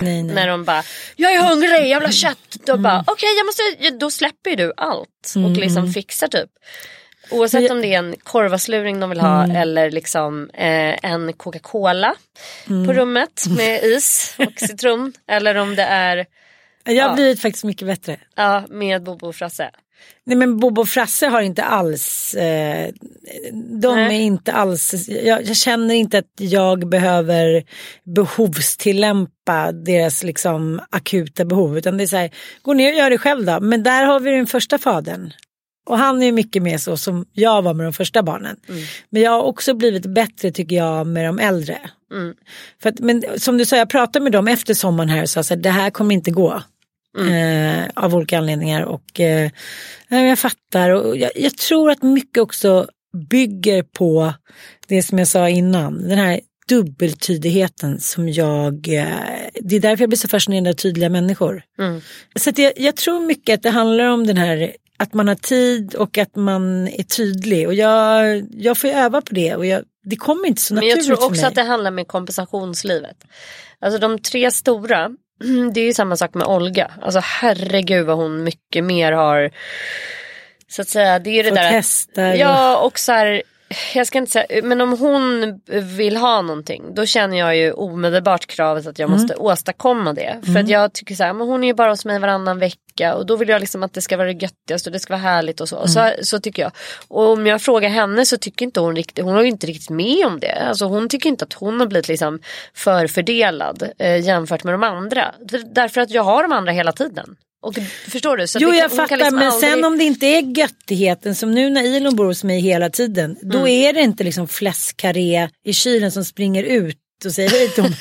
Nej, nej. När de bara, jag är hungrig, jag vill ha kött. Då bara, okej jag måste, då släpper ju du allt och liksom fixar typ. Oavsett om det är en korvasluring de vill ha eller liksom eh, en Coca-Cola på rummet med is och citron. eller om det är Jag har blivit faktiskt mycket bättre. ja, med Bobo och Frasse. Nej men Bobo och Frasse har inte alls, eh, de Nej. är inte alls, jag, jag känner inte att jag behöver behovstillämpa deras liksom akuta behov. Utan det är så här, gå ner och gör det själv då. Men där har vi den första fadern. Och han är mycket mer så som jag var med de första barnen. Men jag har också blivit bättre tycker jag med de äldre. För att, men som du sa, jag pratade med dem efter sommaren här och sa att det här kommer inte gå. Eh, av olika anledningar och eh, jag fattar och jag, jag tror att mycket också bygger på det som jag sa innan. Den här dubbeltydigheten som jag, eh, det är därför jag blir så fascinerad av tydliga människor. Så att jag, jag tror mycket att det handlar om den här att man har tid och att man är tydlig och jag, jag får öva på det och jag, det kommer inte så Men naturligt jag tror för mig. också att det handlar med kompensationslivet. Alltså de tre stora, det är ju samma sak med Olga. Alltså herregud vad hon mycket mer har så att säga, det är ju det Fått där hästar Ja och så här, jag ska inte säga, men om hon vill ha någonting då känner jag ju omedelbart kravet att jag måste åstadkomma det. För att jag tycker så här, men hon är ju bara hos mig varannan vecka och då vill jag liksom att det ska vara det göttigaste och det ska vara härligt och så. Och så, så tycker jag. Och om jag frågar henne så tycker inte hon riktigt, hon har ju inte riktigt med om det. Alltså hon tycker inte att hon har blivit liksom förfördelad eh, jämfört med de andra. För- Därför att jag har de andra hela tiden. Och förstår du? Så Jo det, jag fattar liksom men aldrig- sen om det inte är göttigheten som nu när Ilon bor hos mig hela tiden. Då Mm. är det inte liksom fläskkarré i kylen som springer ut och säger hej honom.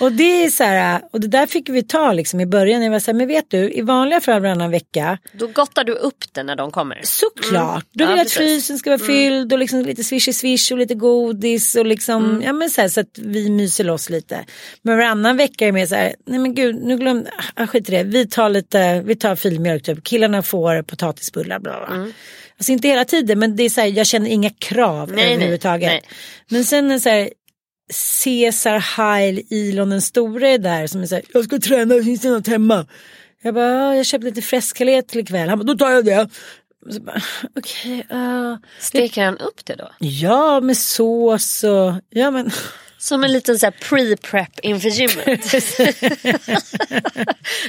och det är så här, och det där fick vi ta liksom i början. Jag var så här, men vet du, i vanliga fall varannan vecka. Då gottar du upp det när de kommer. Såklart, då Ja, vill jag att frysen ska vara fylld och liksom lite swish swish och lite godis och liksom, Mm. ja men så, här, så att vi myser loss lite. Men varannan vecka är det mer så här, nej men gud, nu glömde, ah, skit i det, vi tar lite, vi tar filmjölk typ, killarna får potatisbullar, bla bla. bla. Alltså inte hela tiden men det är så här, jag känner inga krav Nej, nej, överhuvudtaget. nej. Men sen så här, Caesar Heil, Elon den store är där som är så här, jag ska träna, finns det något hemma? Jag bara, "Ja, jag köpte lite fläskkalé till ikväll. Han bara, då tar jag det. Okej, uh, Steker han upp det då? ja med sås och, ja men. Som en liten pre-prep inför gymmet.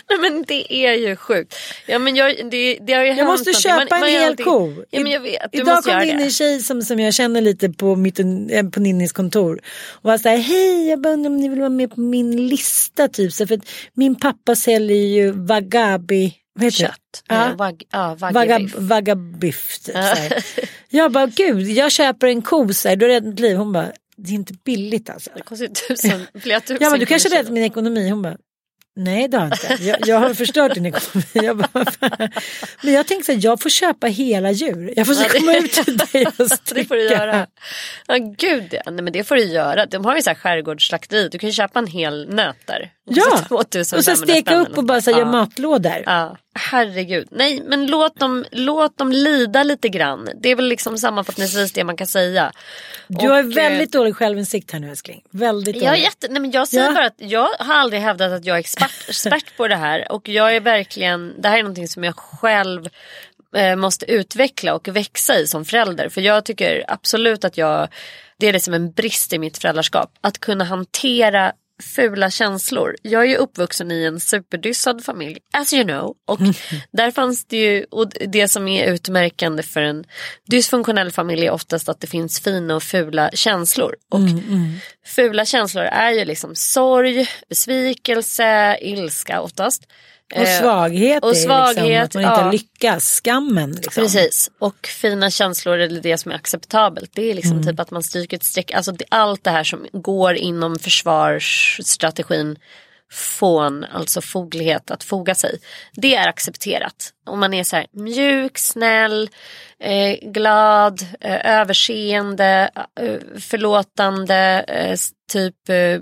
Nej men det är ju sjukt. Ja, men jag, det, det har ju Jag måste köpa Man- en hel alltid- ko. Ja, men jag vet, du Idag måste kom det in en tjej som, som jag känner lite på, mitt, eh, på Ninnis kontor. Och var så här, hej jag bara undrar om ni vill vara med på min lista typ. Så för att min pappa säljer ju wagabi. Vad? Kött. Ja. Wag, ja, Vaga, wagyu-biff. vagabiff. Typ, här. jag bara gud jag köper en ko så här, du har räddat mitt liv. Hon bara det är inte billigt alltså. Det kostar ju tusen, flera tusen Ja men du kanske kronor räddat min ekonomi. Hon bara Nej det har jag inte. Jag, jag har förstört din ekonomi. Jag bara, men jag tänkte här, jag får köpa hela djur. Jag får så Ja, det- komma ut till dig och Det stycka. får du göra. Ja gud ja. Nej, men det får du göra. De har ju så här skärgårdsslakteri. Du kan ju köpa en hel nöt där. Och så Ja, 2500 och så steka upp och bara så här, Ja. göra matlådor. Ja, herregud. Nej, men låt dem, låt dem lida lite grann. Det är väl liksom sammanfattningsvis det man kan säga. Du har Och, väldigt dålig självinsikt här nu älskling. Väldigt Jag, är dålig. jätte, nej men jag säger Ja. bara att jag har aldrig hävdat att jag är expert, expert på det här. Och jag är verkligen, det här är någonting som jag själv eh, måste utveckla och växa i som förälder. För jag tycker absolut att jag, det är det som en brist i mitt föräldraskap. Att kunna hantera fula känslor. Jag är ju uppvuxen i en superdyssad familj, as you know. Och där fanns det ju, och det som är utmärkande för en dysfunktionell familj är oftast att det finns fina och fula känslor. Och fula känslor är ju liksom sorg, besvikelse, ilska oftast. Och Eh, svaghet och är liksom svaghet, att man inte ja. lyckas. Skammen. Liksom. Precis, och fina känslor är det som är acceptabelt. Det är liksom Mm. typ att man stryker ett streck, alltså det, allt det här som går inom försvarsstrategin fån, alltså foglighet, att foga sig. Det är accepterat. Om man är så här mjuk, snäll, eh, glad, eh, överseende, eh, förlåtande, eh, typ eh,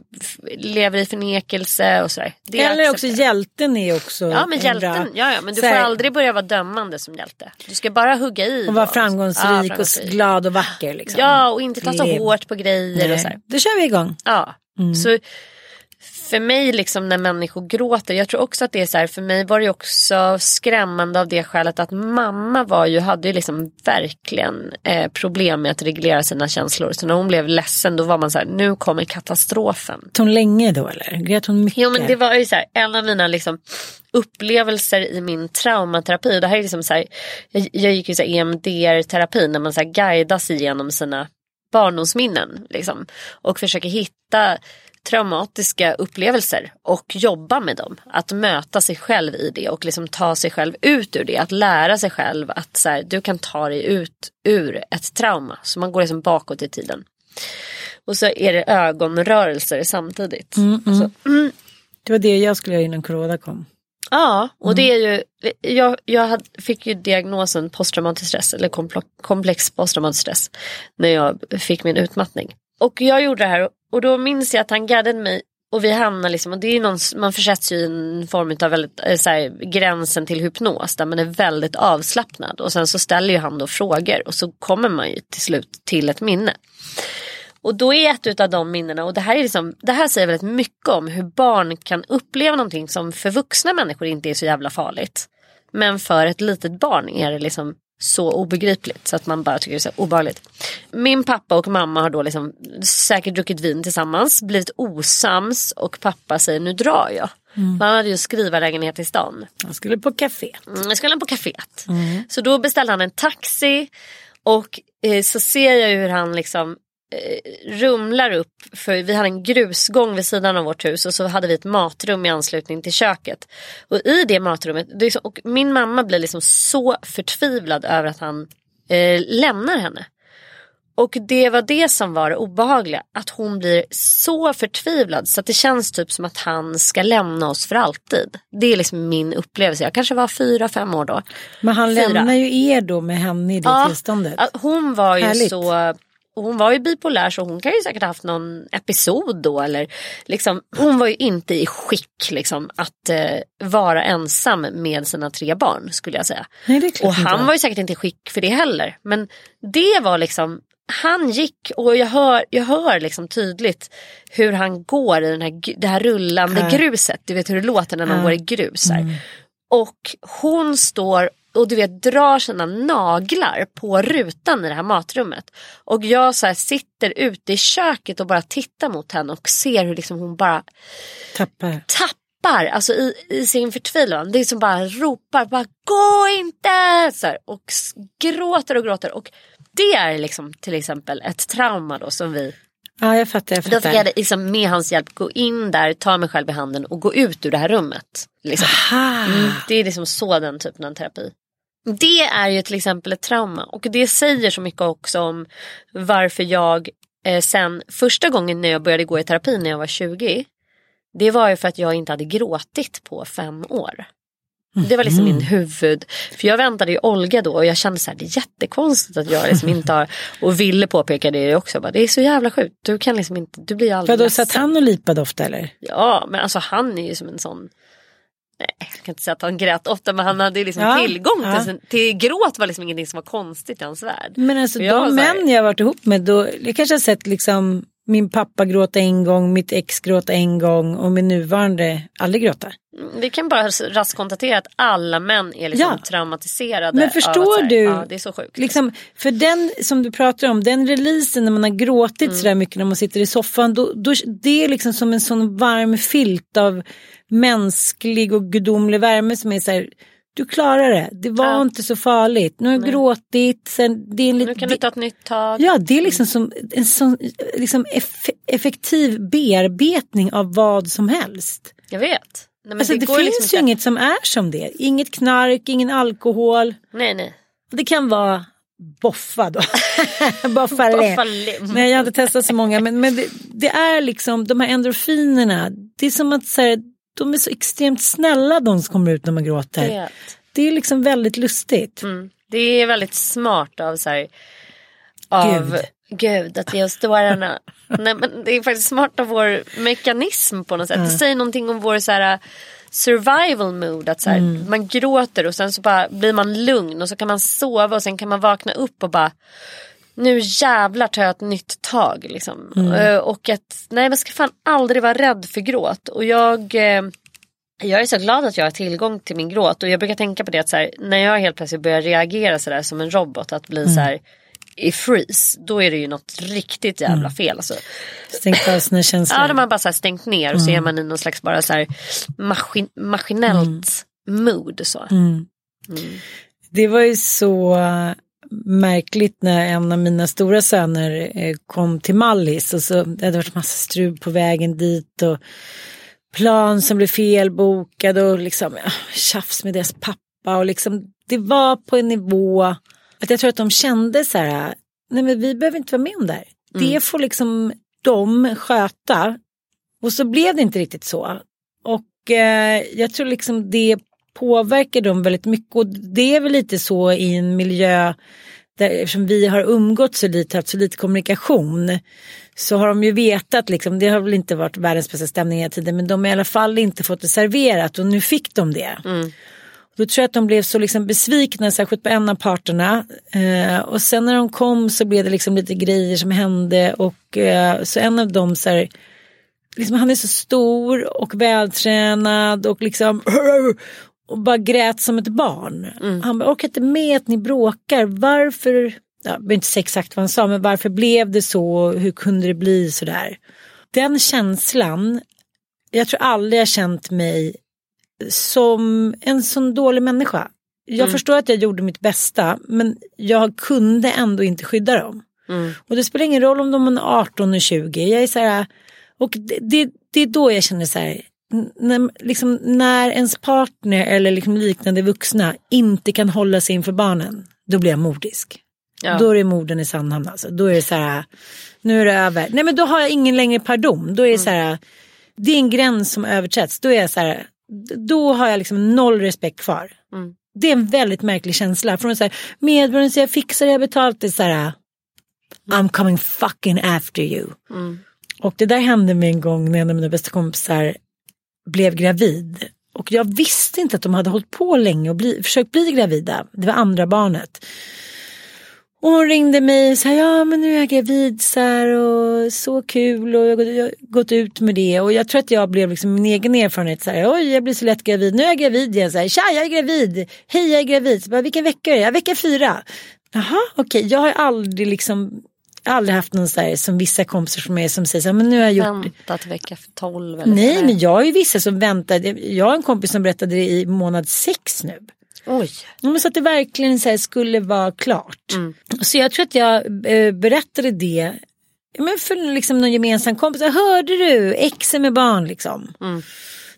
lever i förnekelse och sådär. Det Eller också hjälten är också Ja men en hjälten, bra- ja, ja men du får här, aldrig börja vara dömande som hjälte. Du ska bara hugga i. Och vara framgångsrik, Ja, och framgångsrik. glad och vacker. Liksom. Ja och inte ta så hårt på grejer och så här. Nej. Då kör vi igång. Ja. Så för mig liksom när människor gråter, jag tror också att det är så här, för mig var det också skrämmande av det skälet att mamma var ju, hade ju liksom verkligen eh, problem med att reglera sina känslor. Så när hon blev ledsen då var man så här, nu kommer katastrofen. Grät hon länge då eller? Grät hon mycket? Jo men det var ju så här, en av mina liksom, upplevelser i min traumaterapi. Och det här är liksom så här, jag, jag gick ju så EMDR-terapi när man så här guidas igenom sina barndomsminnen. Liksom, och försöker hitta traumatiska upplevelser och jobba med dem. Att möta sig själv i det och liksom ta sig själv ut ur det. Att lära sig själv att så här, du kan ta dig ut ur ett trauma. Så man går liksom bakåt i tiden. Och så är det ögonrörelser samtidigt. Så, Det var det jag skulle göra innan corona kom. Ja, och det är ju, jag, jag fick ju diagnosen posttraumatisk stress eller komplex posttraumatisk stress när jag fick min utmattning. Och jag gjorde det här och då minns jag att han gaddade mig och vi hamnar liksom, och det är någon, man försätts ju i en form av väldigt, eh, så här, gränsen till hypnos där man är väldigt avslappnad och sen så ställer ju han då frågor och så kommer man ju till slut till ett minne. Och då är ett av de minnena, och det här, är liksom, det här säger väldigt mycket om hur barn kan uppleva någonting som för vuxna människor inte är så jävla farligt. Men för ett litet barn är det liksom så obegripligt så att man bara tycker det är så obehagligt. Min pappa och mamma har då liksom säkert druckit vin tillsammans, blivit osams och pappa säger nu drar jag. Han hade ju skrivarlägenhet i stan. Jag skulle på café. Mm, jag skulle på kaféet. Så då beställde han en taxi och eh, så ser jag hur han liksom rumlar upp, för vi hade en grusgång vid sidan av vårt hus och så hade vi ett matrum i anslutning till köket. Och i det matrummet, det så, och min mamma blir liksom så förtvivlad över att han eh, lämnar henne. Och det var det som var det obehagliga. Att hon blir så förtvivlad så att det känns typ som att han ska lämna oss för alltid. Det är liksom min upplevelse. Jag kanske var fyra, fem år då. Men han Fyra. lämnar ju er då med henne i det Ja, tillståndet. Hon var ju Härligt. så och hon var ju bipolär så hon kan ju säkert ha haft någon episod då eller liksom hon var ju inte i skick liksom att eh, vara ensam med sina tre barn skulle jag säga. Nej, Och inte. han var ju säkert inte i skick för det heller. Men det var liksom, han gick och jag hör, jag hör liksom tydligt hur han går i den här, det här rullande Ja. gruset. Du vet hur det låter när man Ja. går i grus. Här. Och hon står och du vet drar sina naglar på rutan i det här matrummet. Och jag så sitter ute i köket och bara tittar mot henne och ser hur liksom hon bara Tappar. tappar alltså i, i sin förtvivlan. Det är som bara ropar, bara gå inte! Så här, och gråter och gråter. Och det är liksom till exempel ett trauma då som vi, Ja, jag fattar. Jag då fick fattar. jag liksom med hans hjälp gå in där, ta mig själv i handen och gå ut ur det här rummet. Liksom. Mm, det är liksom så den typen av terapi. Det är ju till exempel ett trauma och det säger så mycket också om varför jag eh, sen första gången när jag började gå i terapi när jag var 20 det var ju för att jag inte hade gråtit på fem år. Det var liksom min huvud. För jag väntade ju Olga då och jag kände så här, det är jättekonstigt att jag liksom inte har, och ville påpeka det också. Bara, det är så jävla sjukt, du kan liksom inte, du blir aldrig Vadå, satt ledsen. han och lipade ofta eller? Ja, men alltså han är ju som en sån Nej, jag kan inte säga att han grät ofta men han hade ju liksom Ja, tillgång ja. till, till gråt var liksom ingenting som var konstigt i hans värld. Men alltså de här- män jag varit ihop med, då, jag kanske har sett liksom min pappa gråta en gång, mitt ex gråta en gång och min nuvarande aldrig gråta. Mm, Vi kan bara raskt konstatera att alla män är liksom Ja. traumatiserade. Men att förstår här, du? Ja, det är så sjukt. Liksom, för den som du pratar om, den releasen när man har gråtit Mm. sådär mycket när man sitter i soffan, då, då, det är liksom som en sån varm filt av mänsklig och gudomlig värme som är så här, du klarar det, det var Ja. inte så farligt, nu har jag gråtit, sen, det är en Nu kan du ta ett nytt tag. Ja, det är liksom som en sån liksom eff effektiv bearbetning av vad som helst. Jag vet. Nej, men Alltså, det går finns liksom ju inget som är som det. Inget knark, ingen alkohol. Nej, nej. Det kan vara boffa då. boffa Boffa lim. lim. Nej, jag har inte testat så många. Men, men det, det är liksom de här endorfinerna. Det är som att så här, de är så extremt snälla de som kommer ut när man gråter. Det är liksom väldigt lustigt. Mm. Det är väldigt smart av så här, av Gud. Gud att ge oss dårarna. Nej men det är faktiskt smart av vår mekanism på något sätt. Det säger någonting om vår så här survival mood. Att så här, Mm. Man gråter och sen så bara blir man lugn och så kan man sova och sen kan man vakna upp och bara nu jävlar tar jag ett nytt tag. Liksom. Mm. Eh, Och att nej man ska fan aldrig vara rädd för gråt. Och jag eh, jag är så glad att jag har tillgång till min gråt och jag brukar tänka på det att så här, när jag helt plötsligt börjar reagera sådär som en robot att bli så här i freeze då är det ju något riktigt jävla fel. Alltså. Stängt av sina känslor. Ja, de har bara så stängt ner och så är man i någon slags bara så här maskin, maskinellt mood. Så. Det var ju så märkligt när en av mina stora söner eh, kom till Mallis och så det hade varit massa strul på vägen dit och plan som blev felbokad och liksom ja, tjafs med deras pappa och liksom det var på en nivå att jag tror att de kände så här, nej men vi behöver inte vara med om det här. Det får liksom de sköta och så blev det inte riktigt så. Och eh, jag tror liksom det påverkar dem väldigt mycket och det är väl lite så i en miljö där eftersom vi har umgått så lite, haft så lite kommunikation så har de ju vetat liksom, det har väl inte varit världens bästa stämning hela tiden men de har i alla fall inte fått det serverat och nu fick de det. Då tror jag att de blev så liksom besvikna, särskilt på en av parterna. Eh, och sen när de kom så blev det liksom lite grejer som hände och eh, så en av dem så här, liksom, han är så stor och vältränad och liksom och bara grät som ett barn. Han bara, orkar inte med att ni bråkar, varför, jag behöver inte säga exakt vad han sa, men varför blev det så, hur kunde det bli sådär? Den känslan, jag tror aldrig jag känt mig som en sån dålig människa. Jag förstår att jag gjorde mitt bästa men jag kunde ändå inte skydda dem. Och det spelar ingen roll om de är 18 och 20. Jag är så här, och det, det, det är då jag känner så här, när, liksom, när ens partner eller liksom liknande vuxna inte kan hålla sig inför barnen, då blir jag mordisk. Ja. Då är det morden i Sandhamn alltså. Då är det så här, nu är det över. Nej men då har jag ingen längre pardon. Då är det så här, det är en gräns som överträtts. Då är jag så här, då har jag liksom noll respekt kvar. Det är en väldigt märklig känsla. Från så här, medborgaren säger jag fixar det, jag betalt det. Så här, I'm coming fucking after you. Och det där hände mig en gång när en av mina bästa kompisar blev gravid. Och jag visste inte att de hade hållit på länge och bli, försökt bli gravida. Det var andra barnet. Och hon ringde mig och sa, ja men nu är jag gravid så här, och så kul och jag har gått- ut med det. Och jag tror att jag blev liksom min egen erfarenhet så här, oj jag blir så lätt gravid, nu är jag gravid igen. Så här, Tja jag är gravid, hej jag är gravid. Så bara, Vilken vecka är det? Ja, vecka fyra. Jaha okej, jag har aldrig liksom, aldrig haft någon så här som vissa kompisar som är som säger så här, men nu har jag gjort Vänta till vecka 12 eller Nej, men jag har ju vissa som väntar. Jag har en kompis som berättade det i månad sex nu. Oj. Men Så att det verkligen så här skulle vara klart. Mm. Så jag tror att jag eh, berättade det men för liksom någon gemensam kompis. Hörde du exen med barn liksom. Mm.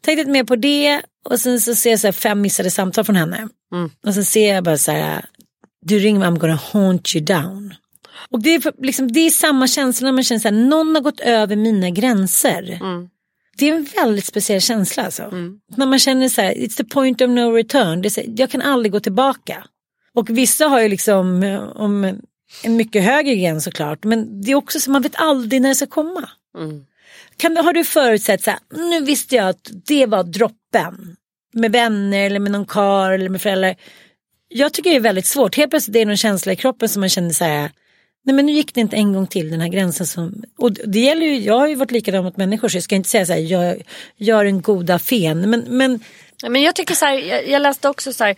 Tänkte inte mer på det och sen så ser jag så här fem missade samtal från henne. Mm. Och sen ser jag bara så här. Du ringer mig, I'm gonna haunt you down. Och det är, liksom, det är samma känsla när man känner här, någon har gått över mina gränser. Mm. Det är en väldigt speciell känsla alltså. När man känner så här, it's the point of no return. Det är här, jag kan aldrig gå tillbaka. Och vissa har ju liksom eh, om en mycket högre gräns såklart. Men det är också så man vet aldrig när det ska komma. Kan, har du förutsett så här, nu visste jag att det var droppen. Med vänner eller med någon kar eller med föräldrar. Jag tycker det är väldigt svårt. Helt plötsligt är det någon känsla i kroppen som man känner så här. Nej men nu gick det inte en gång till den här gränsen som. Och det gäller ju, jag har ju varit likadan mot människor så jag ska inte säga så här, gör, gör en goda fen. Men, men Men jag tycker så här, jag, jag läste också så här.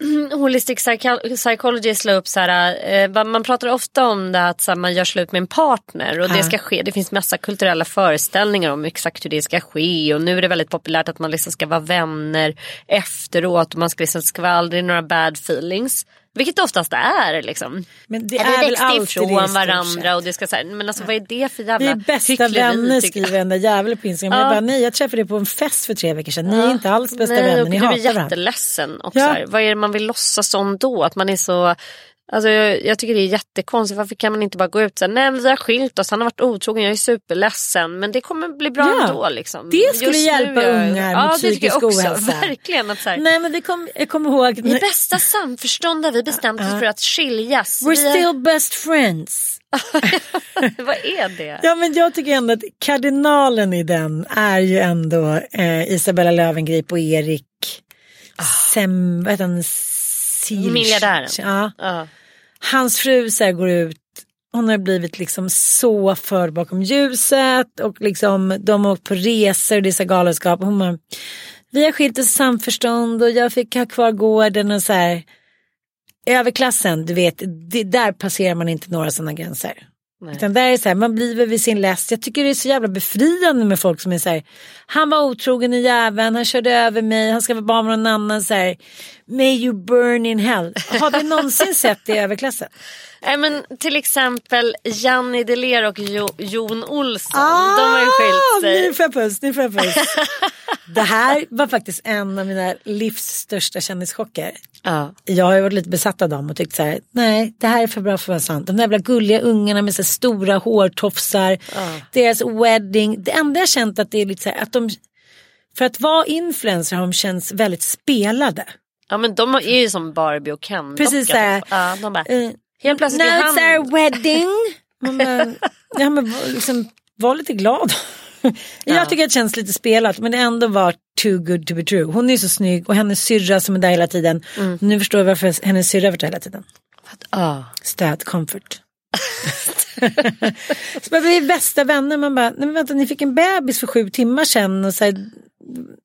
Holistic psycho- psychology slår upp så här, eh, man pratar ofta om det att man gör slut med en partner och det ska ske. Det finns massa kulturella föreställningar om exakt hur det ska ske och nu är det väldigt populärt att man liksom ska vara vänner efteråt och man ska liksom, ska aldrig några bad feelings. Vilket det oftast är liksom. Men det Eller är väl alltid ifrån varandra och det ska säga, men alltså vad är det för vi jävla är bästa vänner skriver en där jävel på Instagram. Jag bara, nej jag träffade dig på en fest för tre veckor sedan. Ni är inte alls bästa Nej, vänner, ni du är hatar varandra. jätteledsen. Och Ja. så här, vad är det man vill låtsas om då? Att man är så... Alltså, jag, jag tycker det är jättekonstigt. Varför kan man inte bara gå ut och säga nej vi har skilt oss, han har varit otrogen, jag är superledsen. Men det kommer bli bra Ja, ändå. Liksom. det skulle Just hjälpa jag- ungar ja, mot jag psykisk också. ohälsa. Verkligen. Att, så här, Nej men det kom, jag kommer ihåg. I bästa samförstånd har vi bestämt oss för att skiljas. We're Vi still best friends. vad är det? Ja men jag tycker ändå att kardinalen i den är ju ändå eh, Isabella Löwengrip och Erik Sem, vad heter han? Silch. Miljardären. Ja. Ja. Hans fru så här, går ut, hon har blivit liksom så för bakom ljuset och liksom de har åkt på resor och det är så galenskap. Hon bara, vi har skilt oss samförstånd och jag fick ha kvar gården och så här. Överklassen, du vet, det, där passerar man inte några sådana gränser. Utan där är så här, man blir väl vid sin läst. Jag tycker det är så jävla befriande med folk som är så här, han var otrogen i jäveln, han körde över mig, han ska vara barn med någon annan. Så här, May you burn in hell. Har vi någonsin sett det i överklassen? Nej, men till exempel Janni Deler och jo, Jon Olsson. de har ju skilt sig. Ah, Nu får jag puss, nu får jag puss. det här var faktiskt en av mina livs största kändischocker. Ja. Jag har ju varit lite besatt av dem och tyckt så här, nej det här är för bra för att vara sant. De där jävla gulliga ungarna med så stora hårtofsar, deras wedding. Det enda jag känt att det är lite så här, att de, för att vara influencer har de känts väldigt spelade. Ja men de är ju som Barbie och Ken. Precis så här, typ. Ja, de bara, eh, helt plötsligt Now it's our wedding. Man bara, ja, men var- liksom, var lite glad. Jag tycker att det känns lite spelat men det ändå var too good to be true. Hon är så snygg och hennes syrra som är där hela tiden. Nu förstår jag varför hennes syrra har varit där hela tiden. Ja. Stöd, comfort. så man blir bästa vänner. Man bara, nej men vänta ni fick en bebis för sju timmar sedan. Och så här,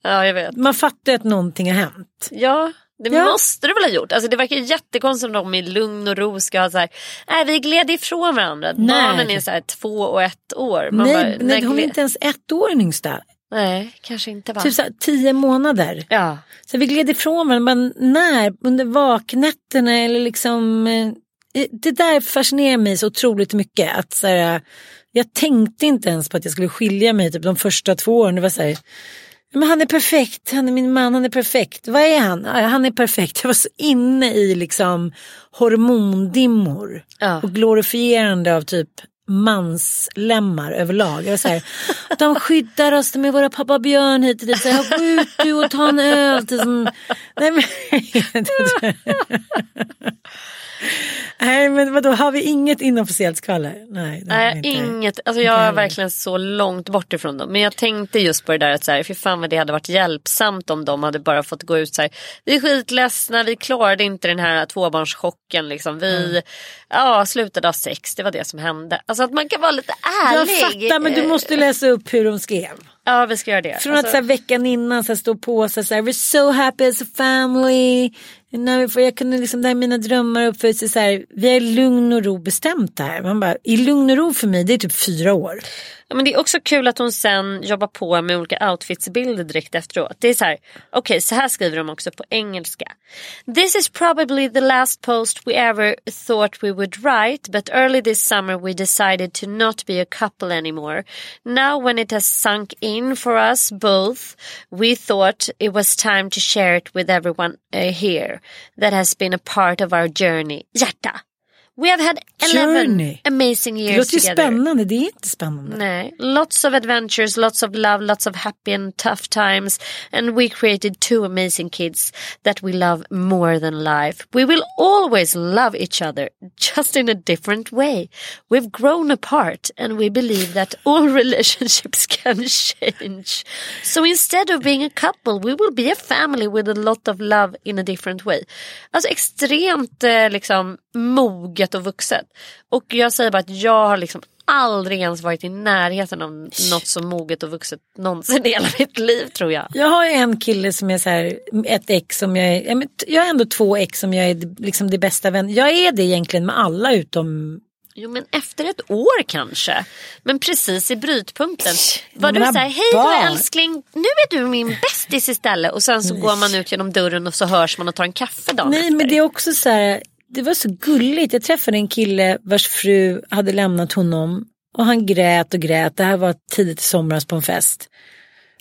ja, jag vet. man fattar att någonting har hänt. Ja, det Ja. måste det väl ha gjort. Alltså, det verkar jättekonstigt om de i lugn och ro ska ha så här, nej vi gled ifrån varandra. Nej. Barnen är så här två och ett år. Man nej, bara, nej, när hon är inte ens ett år den yngsta. Nej, kanske inte va? Typ så här, tio månader. Ja. Så vi gled ifrån varandra, men när? Under vaknätterna eller liksom. eh, Det där fascinerar mig så otroligt mycket. Att så här, jag tänkte inte ens på att jag skulle skilja mig typ de första två åren. Det var så här, Men han är perfekt, han är min man, han är perfekt. Vad är han? Han är perfekt. Jag var så inne i liksom hormondimmor. Ja. Och glorifierande av typ manslemmar överlag. Jag så här, de skyddar oss, de är våra pappa Björn hit och dit. Så här, Gå ut du och ta en öl. Till sån... Nej, men... Nej men vadå, har vi inget inofficiellt skvaller? Nej, Nej, inte. inget. Alltså jag är verkligen så långt bort ifrån dem. Men jag tänkte just på det där att så här, för fan vad det hade varit hjälpsamt om de hade bara fått gå ut så här. Vi är skitledsna, vi klarade inte den här tvåbarnschocken liksom. Vi ja, slutade ha sex, det var det som hände. Alltså att man kan vara lite Jag ärlig. fattar men du måste läsa upp hur de skrev. Ja vi ska göra det. Från att Alltså- så här, veckan innan så här, stå på sig så här, we're so happy as a family. När vi får, jag kunde liksom, där mina drömmar uppfylls. Så här, vi är i lugn och ro bestämt det här. Man bara, i lugn och ro för mig det är typ fyra år. Ja, men det är också kul att hon sen jobbar på med olika outfitsbilder direkt efteråt. Det är så här, okej så här skriver de också på engelska. This is probably the last post we ever thought we would write but early this summer we decided to not be a couple anymore. Now when it has sunk in for us both we thought it was time to share it with everyone uh, here that has been a part of our journey. Hjärta! We have had 11 Journey. amazing Det years låter ju together. spännande, det är inte spännande. Nej, lots of adventures, lots of love, lots of happy and tough times. And we created two amazing kids that we love more than life. We will always love each other, just in a different way. We've grown apart and we believe that all relationships can change. So instead of being a couple, we will be a family with a lot of love in a different way. Alltså extremt eh, liksom moget och vuxet. Och jag säger bara att jag har liksom aldrig ens varit i närheten av något så moget och vuxet någonsin i hela mitt liv tror jag. Jag har en kille som är så här, ett ex som jag är, jag har ändå två ex som jag är liksom det bästa vän. Jag är det egentligen med alla utom Jo men efter ett år kanske. Men precis i brytpunkten. Var du såhär, hej då barn." älskling, nu är du min bästis istället. Och sen så går man ut genom dörren och så hörs man och tar en kaffe dagen Nej efter. men det är också så här, det var så gulligt. Jag träffade en kille vars fru hade lämnat honom och han grät och grät. Det här var tidigt i somras på en fest.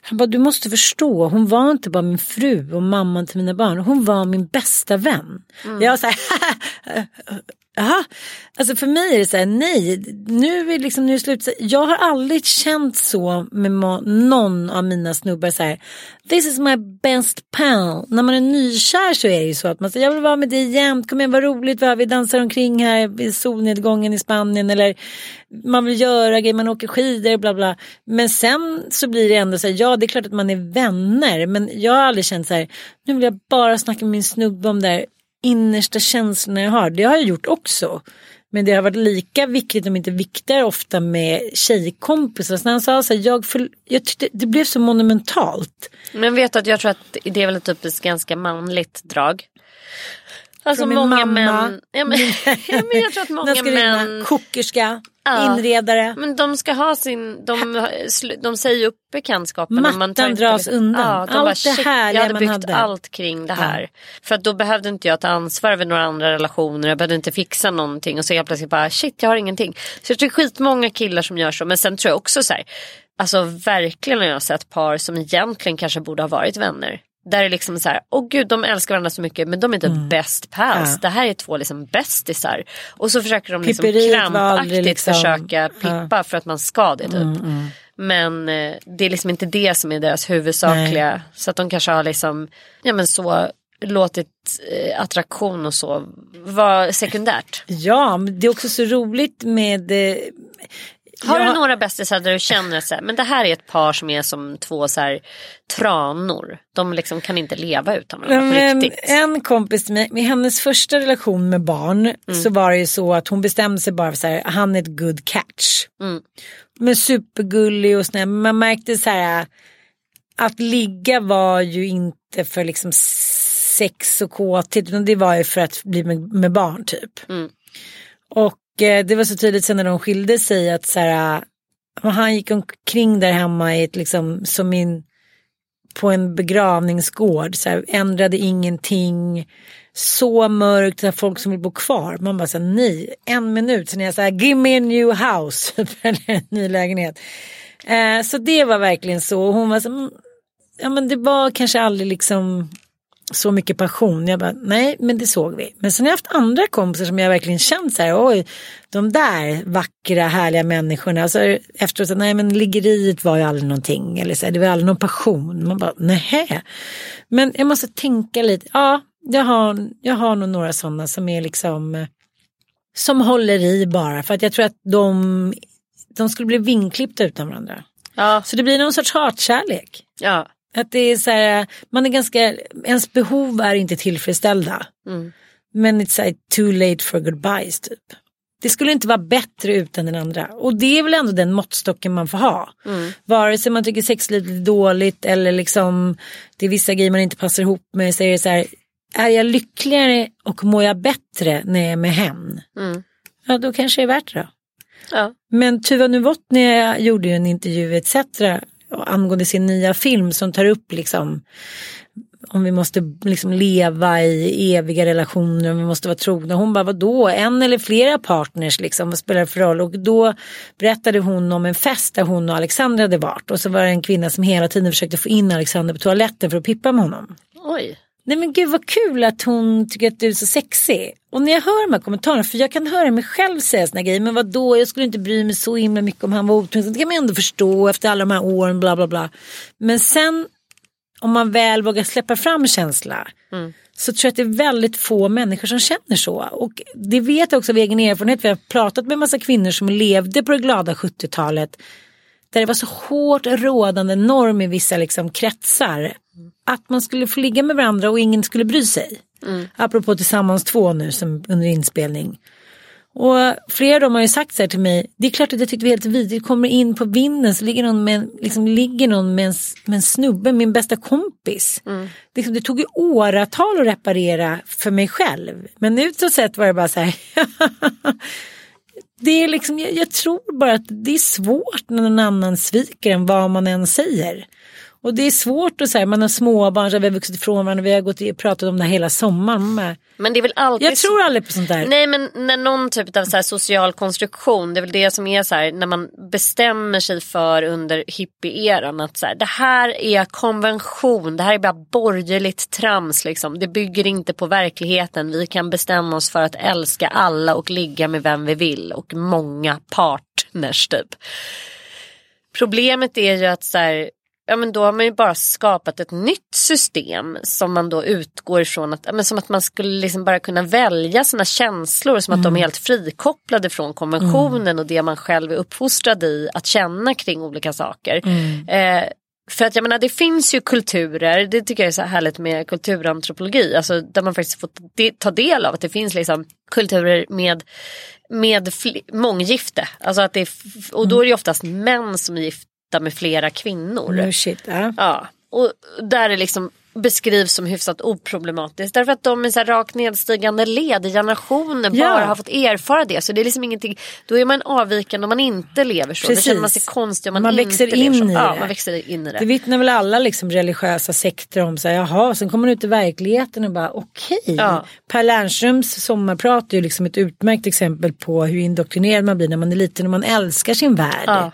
Han bara, du måste förstå, hon var inte bara min fru och mamman till mina barn, hon var min bästa vän. Jag var så här, Aha. alltså för mig är det så här, nej, nu är liksom, nu är det slut. Jag har aldrig känt så med någon av mina snubbar så här, this is my best pal. När man är nykär så är det ju så att man säger, jag vill vara med dig jämt, kom igen vad roligt vad vi dansar omkring här i solnedgången i Spanien eller man vill göra grejer, man åker skidor, bla bla. Men sen så blir det ändå så här, ja det är klart att man är vänner, men jag har aldrig känt så här, nu vill jag bara snacka med min snubbe om det här innersta känslorna jag har. Det har jag gjort också. Men det har varit lika viktigt, om inte viktigare ofta med tjejkompisar. Så när han sa så här, jag, för, jag tyckte det blev så monumentalt. Men vet du att jag tror att det är väl ett typiskt ganska manligt drag. Alltså Från min många mamma. män. Ja, men, ja, men jag tror att många män. kokerska, Ja. inredare. Men de ska ha sin, de, de säger upp bekantskapen. men man tar Mattan inte dras liksom- undan. Ja, de Allt bara, det shit, härliga jag hade byggt hade. allt kring det här. För att då behövde inte jag ta ansvar över några andra relationer. Jag behövde inte fixa någonting. Och så helt plötsligt bara shit jag har ingenting. Så jag tror skitmånga killar som gör så. Men sen tror jag också så här. Alltså verkligen har jag sett par som egentligen kanske borde ha varit vänner. Där det är liksom så här, åh gud de älskar varandra så mycket men de är inte best pals. Mm. Ja. Det här är två liksom bästisar. Och så försöker de liksom Pipperiet krampaktigt liksom- försöka pippa för att man ska det typ. Mm, Men eh, det är liksom inte det som är deras huvudsakliga. Så att de kanske har liksom, ja men så låtit eh, attraktion och så vara sekundärt. Ja, men det är också så roligt med eh, Har du några bästisar där du känner så här, men det här är ett par som är som två så här tranor. De liksom kan inte leva utan varandra på Men riktigt. en kompis mig, med hennes första relation med barn Mm. så var det ju så att hon bestämde sig bara för så här, han är ett good catch. Mm. Men supergullig och snäll. Man märkte så här att ligga var ju inte för liksom sex och kåthet utan det var ju för att bli med, med barn typ. Mm. Och eh, Eh, det var så tydligt sen när de skilde sig att så här, eh, han gick omkring där hemma i ett liksom som in på en begravningsgård, så här, ändrade ingenting, så mörkt, så här, folk som vill bo kvar. Man bara så här, nej, en minut, sen är jag så här, give me a new house, eller en ny lägenhet. Eh, så det var verkligen så, och hon var så, mm, ja men det var kanske aldrig liksom så mycket passion. Jag bara, nej men det såg vi. Men sen har jag haft andra kompisar som jag verkligen känt så här, oj, de där vackra härliga människorna. Alltså, efteråt, så, nej men liggeriet var ju aldrig någonting. Eller så här, det var aldrig någon passion. Man bara, nej. Men jag måste tänka lite, ja, jag har, jag har nog några sådana som är liksom, som håller i bara. För att jag tror att de, de skulle bli vinklippta utan varandra. Ja. Så det blir någon sorts hatkärlek. Ja. Att det är så här, man är ganska, ens behov är inte tillfredsställda. Mm. Men it's like too late for goodbyes typ. Det skulle inte vara bättre utan den andra. Och det är väl ändå den måttstocken man får ha. Mm. Vare sig man tycker sexlivet är dåligt eller liksom det är vissa grejer man inte passar ihop med. Så är det så här, är jag lyckligare och mår jag bättre när jag är med hen? Mm. Ja då kanske det är värt det då. Ja. Men Tuva Novotny gjorde ju en intervju etc angående sin nya film som tar upp liksom om vi måste liksom leva i eviga relationer, om vi måste vara trogna. Hon bara, vadå, en eller flera partners liksom, vad spelar det för roll? Och då berättade hon om en fest där hon och Alexander hade varit. Och så var det en kvinna som hela tiden försökte få in Alexander på toaletten för att pippa med honom. Oj. Nej men gud vad kul att hon tycker att du är så sexig. Och när jag hör de här kommentarerna, för jag kan höra mig själv säga såna grejer, men vad då? jag skulle inte bry mig så himla mycket om han var otrogen. Det kan man ändå förstå efter alla de här åren, bla bla bla. Men sen om man väl vågar släppa fram känsla så tror jag att det är väldigt få människor som känner så. Och det vet jag också av egen erfarenhet. Vi har pratat med en massa kvinnor som levde på det glada 70-talet. Där det var så hårt rådande norm i vissa liksom kretsar. Att man skulle få ligga med varandra och ingen skulle bry sig. Apropå Tillsammans två nu som under inspelning. Och flera av dem har ju sagt så här till mig, det är klart att jag tyckte det var helt vidrigt, kommer in på vinden så ligger någon med, liksom, ligger någon med, en, med en snubbe, min bästa kompis. Liksom, det tog ju åratal att reparera för mig själv. Men utåt sett var det bara så här, det är liksom, jag, jag tror bara att det är svårt när någon annan sviker en vad man än säger. Och det är svårt att säga, man har småbarn, så vi har vuxit ifrån varandra, vi har gått och pratat om det hela sommaren. Bara, Men det är väl alltid Jag tror aldrig på sånt där. Nej men när någon typ av så social konstruktion, det är väl det som är så här när man bestämmer sig för under hippie-eran att så här, det här är konvention, det här är bara borgerligt trams liksom. Det bygger inte på verkligheten, vi kan bestämma oss för att älska alla och ligga med vem vi vill och många partners typ. Problemet är ju att så här, ja men då har man ju bara skapat ett nytt system som man då utgår ifrån att, men som att man skulle liksom bara kunna välja sina känslor som att de är helt frikopplade från konventionen och det man själv är uppfostrad i att känna kring olika saker. Eh, för att jag menar det finns ju kulturer, det tycker jag är så här härligt med kulturantropologi, alltså där man faktiskt får ta del av att det finns liksom kulturer med, med månggifte. Alltså att det är, och då är det oftast män som är gifta med flera kvinnor. No shit, ja. Ja, och där det liksom beskrivs som hyfsat oproblematiskt. Därför att de är så här rakt nedstigande led i generationer Ja. bara har fått erfara det. Så det är liksom ingenting, då är man avvikande om man inte lever så. Då Precis. känner man sig konstig om man, Man inte växer lever in så. i ja, det. man växer in i det. Det vittnar väl alla liksom religiösa sekter om. Så här, jaha, sen kommer man ut i verkligheten och bara okej. Ja. Per Lernströms sommarprat är ju liksom ett utmärkt exempel på hur indoktrinerad man blir när man är liten och man älskar sin värld. Ja.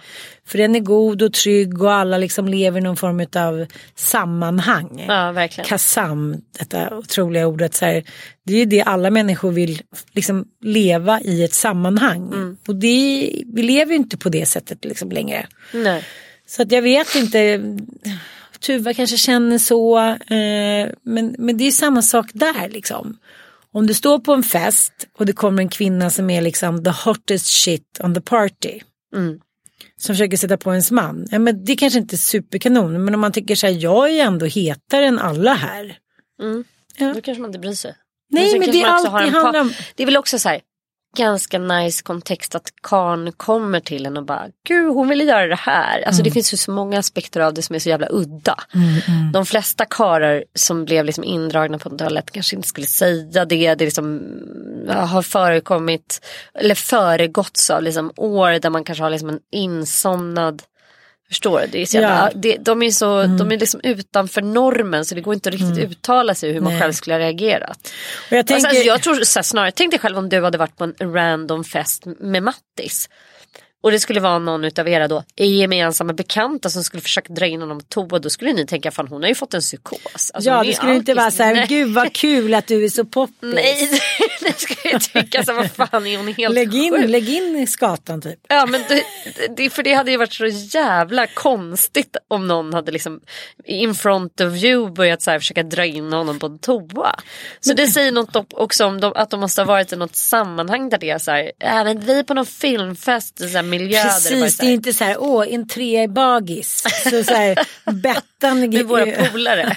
För den är god och trygg och alla liksom lever i någon form av sammanhang. Ja, verkligen. Kassam, detta otroliga ordet. Så här, det är ju det alla människor vill liksom leva i ett sammanhang. Mm. Och det, vi lever ju inte på det sättet liksom längre. Nej. Så att jag vet inte. Tuva kanske känner så. Eh, men, men det är samma sak där liksom. Om du står på en fest och det kommer en kvinna som är liksom the hottest shit on the party. Som försöker sätta på ens man. Ja, men det kanske inte är superkanon. Men om man tycker så här, jag är ändå hetare än alla här. Ja. Då kanske man inte bryr sig. Nej, men det är man också allt har det en pa- handlar om. Det är väl också så här ganska nice kontext att karn kommer till en och bara gud hon ville göra det här. Alltså Mm. det finns ju så många aspekter av det som är så jävla udda. De flesta karar som blev liksom indragna på en toalett kanske inte skulle säga det. Det liksom har förekommit eller föregåtts av liksom år där man kanske har liksom en insomnad Förstår du? Det är så jävla, Ja. det, de är, så, de är liksom utanför normen så det går inte riktigt uttala sig hur man Nej. själv skulle ha reagerat. Och jag Alltså, tänker, alltså, jag tror så här, snarare, tänk dig själv om du hade varit på en random fest med Mattis. Och det skulle vara någon utav era då gemensamma bekanta som skulle försöka dra in honom på toa då skulle ni tänka fan hon har ju fått en psykos. Alltså, ja det skulle inte vara så här, gud vad kul att du är så poppis. Nej, det skulle jag tycka så vad fan är hon helt lägg, in, sjuk? lägg in i skatan typ. Ja men det, det, för det hade ju varit så jävla konstigt om någon hade liksom in front of you börjat så här försöka dra in honom på en toa. Så det säger något också om de, att de måste ha varit i något sammanhang där det är så här, äh, men vi är på någon filmfest så här miljö där det är Precis, det är inte så här, åh en trea i bagis. Så, så här, Bettan, Med våra polare.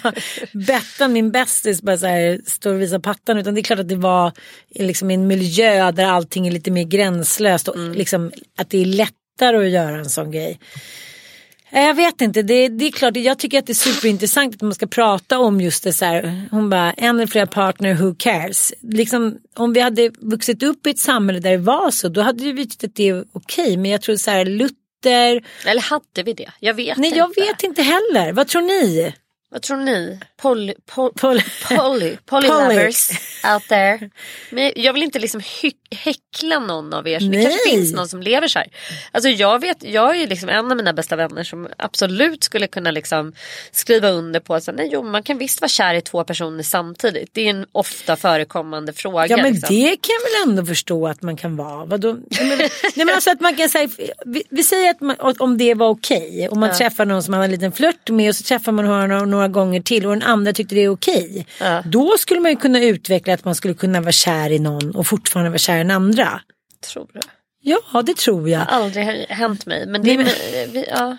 Bettan, min bästis, bara så här, står och visar pattan. Utan det är klart att det var liksom en miljö där allting är lite mer gränslöst. Och Mm. liksom, att det är lättare att göra en sån grej. Eh, Jag vet inte, det, det är klart, jag tycker att det är superintressant att man ska prata om just det så här. Hon bara, en eller flera partner, who cares? Liksom, om vi hade vuxit upp i ett samhälle där det var så, då hade vi tyckt att det är okej. Men jag tror så här, Luther, Eller hade vi det? Jag vet nej inte. jag vet inte heller. Vad tror ni? Vad tror ni? Poly, pol, Poly- poly, poly Poly. lovers out there. Men jag vill inte liksom häckla någon av er. Så det Nej. kanske finns någon som lever så här. Alltså jag vet, jag är ju liksom en av mina bästa vänner som absolut skulle kunna liksom skriva under på att nej, jo, man kan visst vara kär i två personer samtidigt. Det är en ofta förekommande fråga. Ja men liksom. det kan jag väl ändå förstå att man kan vara. Vadå? Nej, men, nej, alltså att man kan säga, vi, vi säger att man, om det var okej. Om man träffar någon som man har en liten flört med och så träffar man honom några, några gånger till och den andra tyckte det är okej. Då skulle man ju kunna utveckla att man skulle kunna vara kär i någon och fortfarande vara kär i den andra. Tror du? Ja det tror jag. Det har aldrig hänt mig. Men det, Nej, är- vi, ja.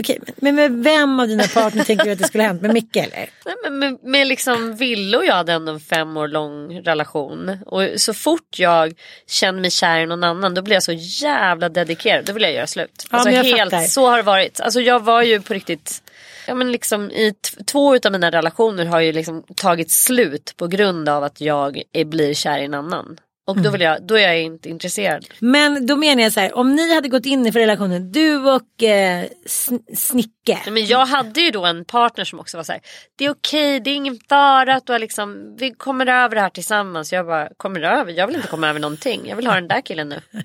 Okej, men- men med vem av dina partner tänker du att det skulle ha hänt? Med Micke eller? Nej, men med, med liksom Ville och jag hade ändå en fem år lång relation. Och så fort jag känner mig kär i någon annan då blir jag så jävla dedikerad. Då vill jag göra slut. Ja, alltså, men helt, fattar. så har det varit. Alltså, jag var ju på riktigt Ja, men liksom i två av mina relationer har ju liksom tagit slut på grund av att jag är, blir kär i en annan. Och Mm. då, vill jag, då är jag inte intresserad. Men då menar jag så här, om ni hade gått in i för relationen, du och eh, sn- Snicke. Men jag hade ju då en partner som också var så här. Det är okej, det är ingen fara att du har liksom, vi kommer över det här tillsammans. Jag bara, kommer över? Jag vill inte komma över någonting. Jag vill ha den där killen nu.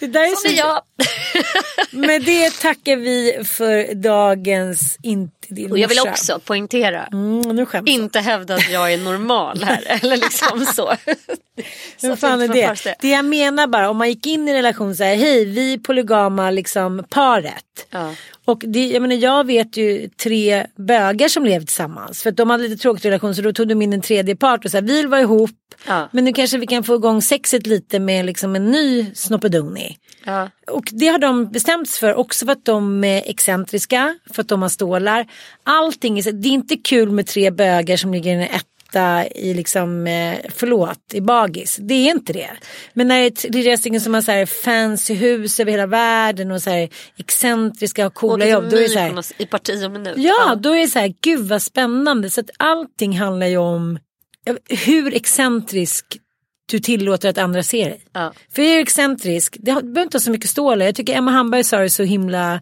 Det där är Som är jag. Med det tackar vi för dagens inte din Och jag vill morsa. också poängtera. Mm. Inte hävda att jag är normal här. Eller liksom så. Så fan är det? Det jag menar bara, om man gick in i en relation så här, hej vi är polygama liksom paret. Ja. Och det, jag menar jag vet ju tre bögar som lever tillsammans. För att de hade lite tråkig relation så då tog de in en tredje part och så här, vi vill vara ihop. Ja. Men nu kanske vi kan få igång sexet lite med liksom en ny snoppedunni. Ja. Och det har de bestämt sig för också för att de är excentriska, för att de har stålar. Allting är det är inte kul med tre bögar som ligger i en etta i liksom, eh, förlåt, i bagis. Det är inte det. Men när det är stycken som har så här fancy hus över hela världen och så här excentriska och coola till jobb. Då är det så här, i parti och minut. Ja, då är det så här, gud vad spännande. Så att allting handlar ju om hur excentrisk du tillåter att andra ser dig. Ja. För är du excentrisk, det behöver inte ha så mycket stålar. Jag tycker Emma Hamberg sa det så himla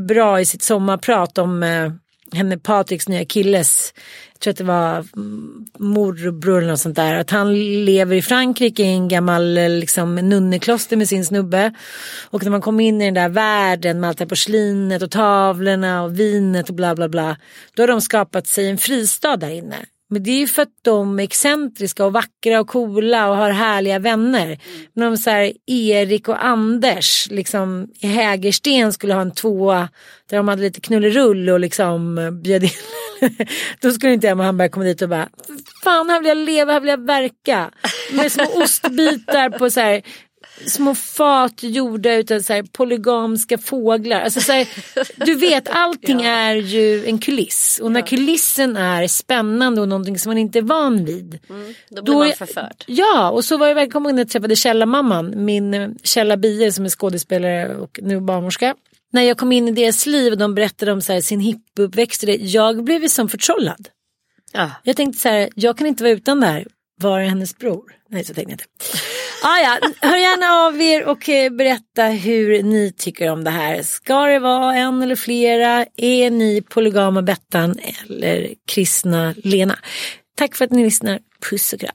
bra i sitt sommarprat om eh, henne Patriks nya killes, jag tror att det var mm, morbror eller något sånt där. Att han lever i Frankrike i en gammal eh, liksom, nunnekloster med sin snubbe. Och när man kommer in i den där världen med allt det här porslinet och tavlorna och vinet och bla bla bla. Då har de skapat sig en fristad där inne. Men det är ju för att de är excentriska och vackra och coola och har härliga vänner. Men om så här Erik och Anders liksom i Hägersten skulle ha en tvåa där de hade lite knullerull och liksom eh, bjöd in. Då skulle inte Emma Hamberg komma dit och bara Fan här vill jag leva, här vill jag verka. Med små ostbitar på så här små fat gjorda utav så här polygamska fåglar. Alltså så här, du vet allting är ju en kuliss. Och när kulissen är spännande och någonting som man inte är van vid. Då blir man är- förförd. Ja, och så var jag välkommen när jag träffade Källarmamman, min eh, Källa Bie som är skådespelare och nu barnmorska. När jag kom in i deras liv och de berättade om så här, sin hippuppväxt och det, jag blev som förtrollad. Ja. Jag tänkte så här, jag kan inte vara utan det här. Var är hennes bror? Nej, så tänkte jag inte. Ah, ja, hör gärna av er och eh, berätta hur ni tycker om det här. Ska det vara en eller flera? Är ni polygama Bettan eller kristna Lena? Tack för att ni lyssnar. Puss och kram.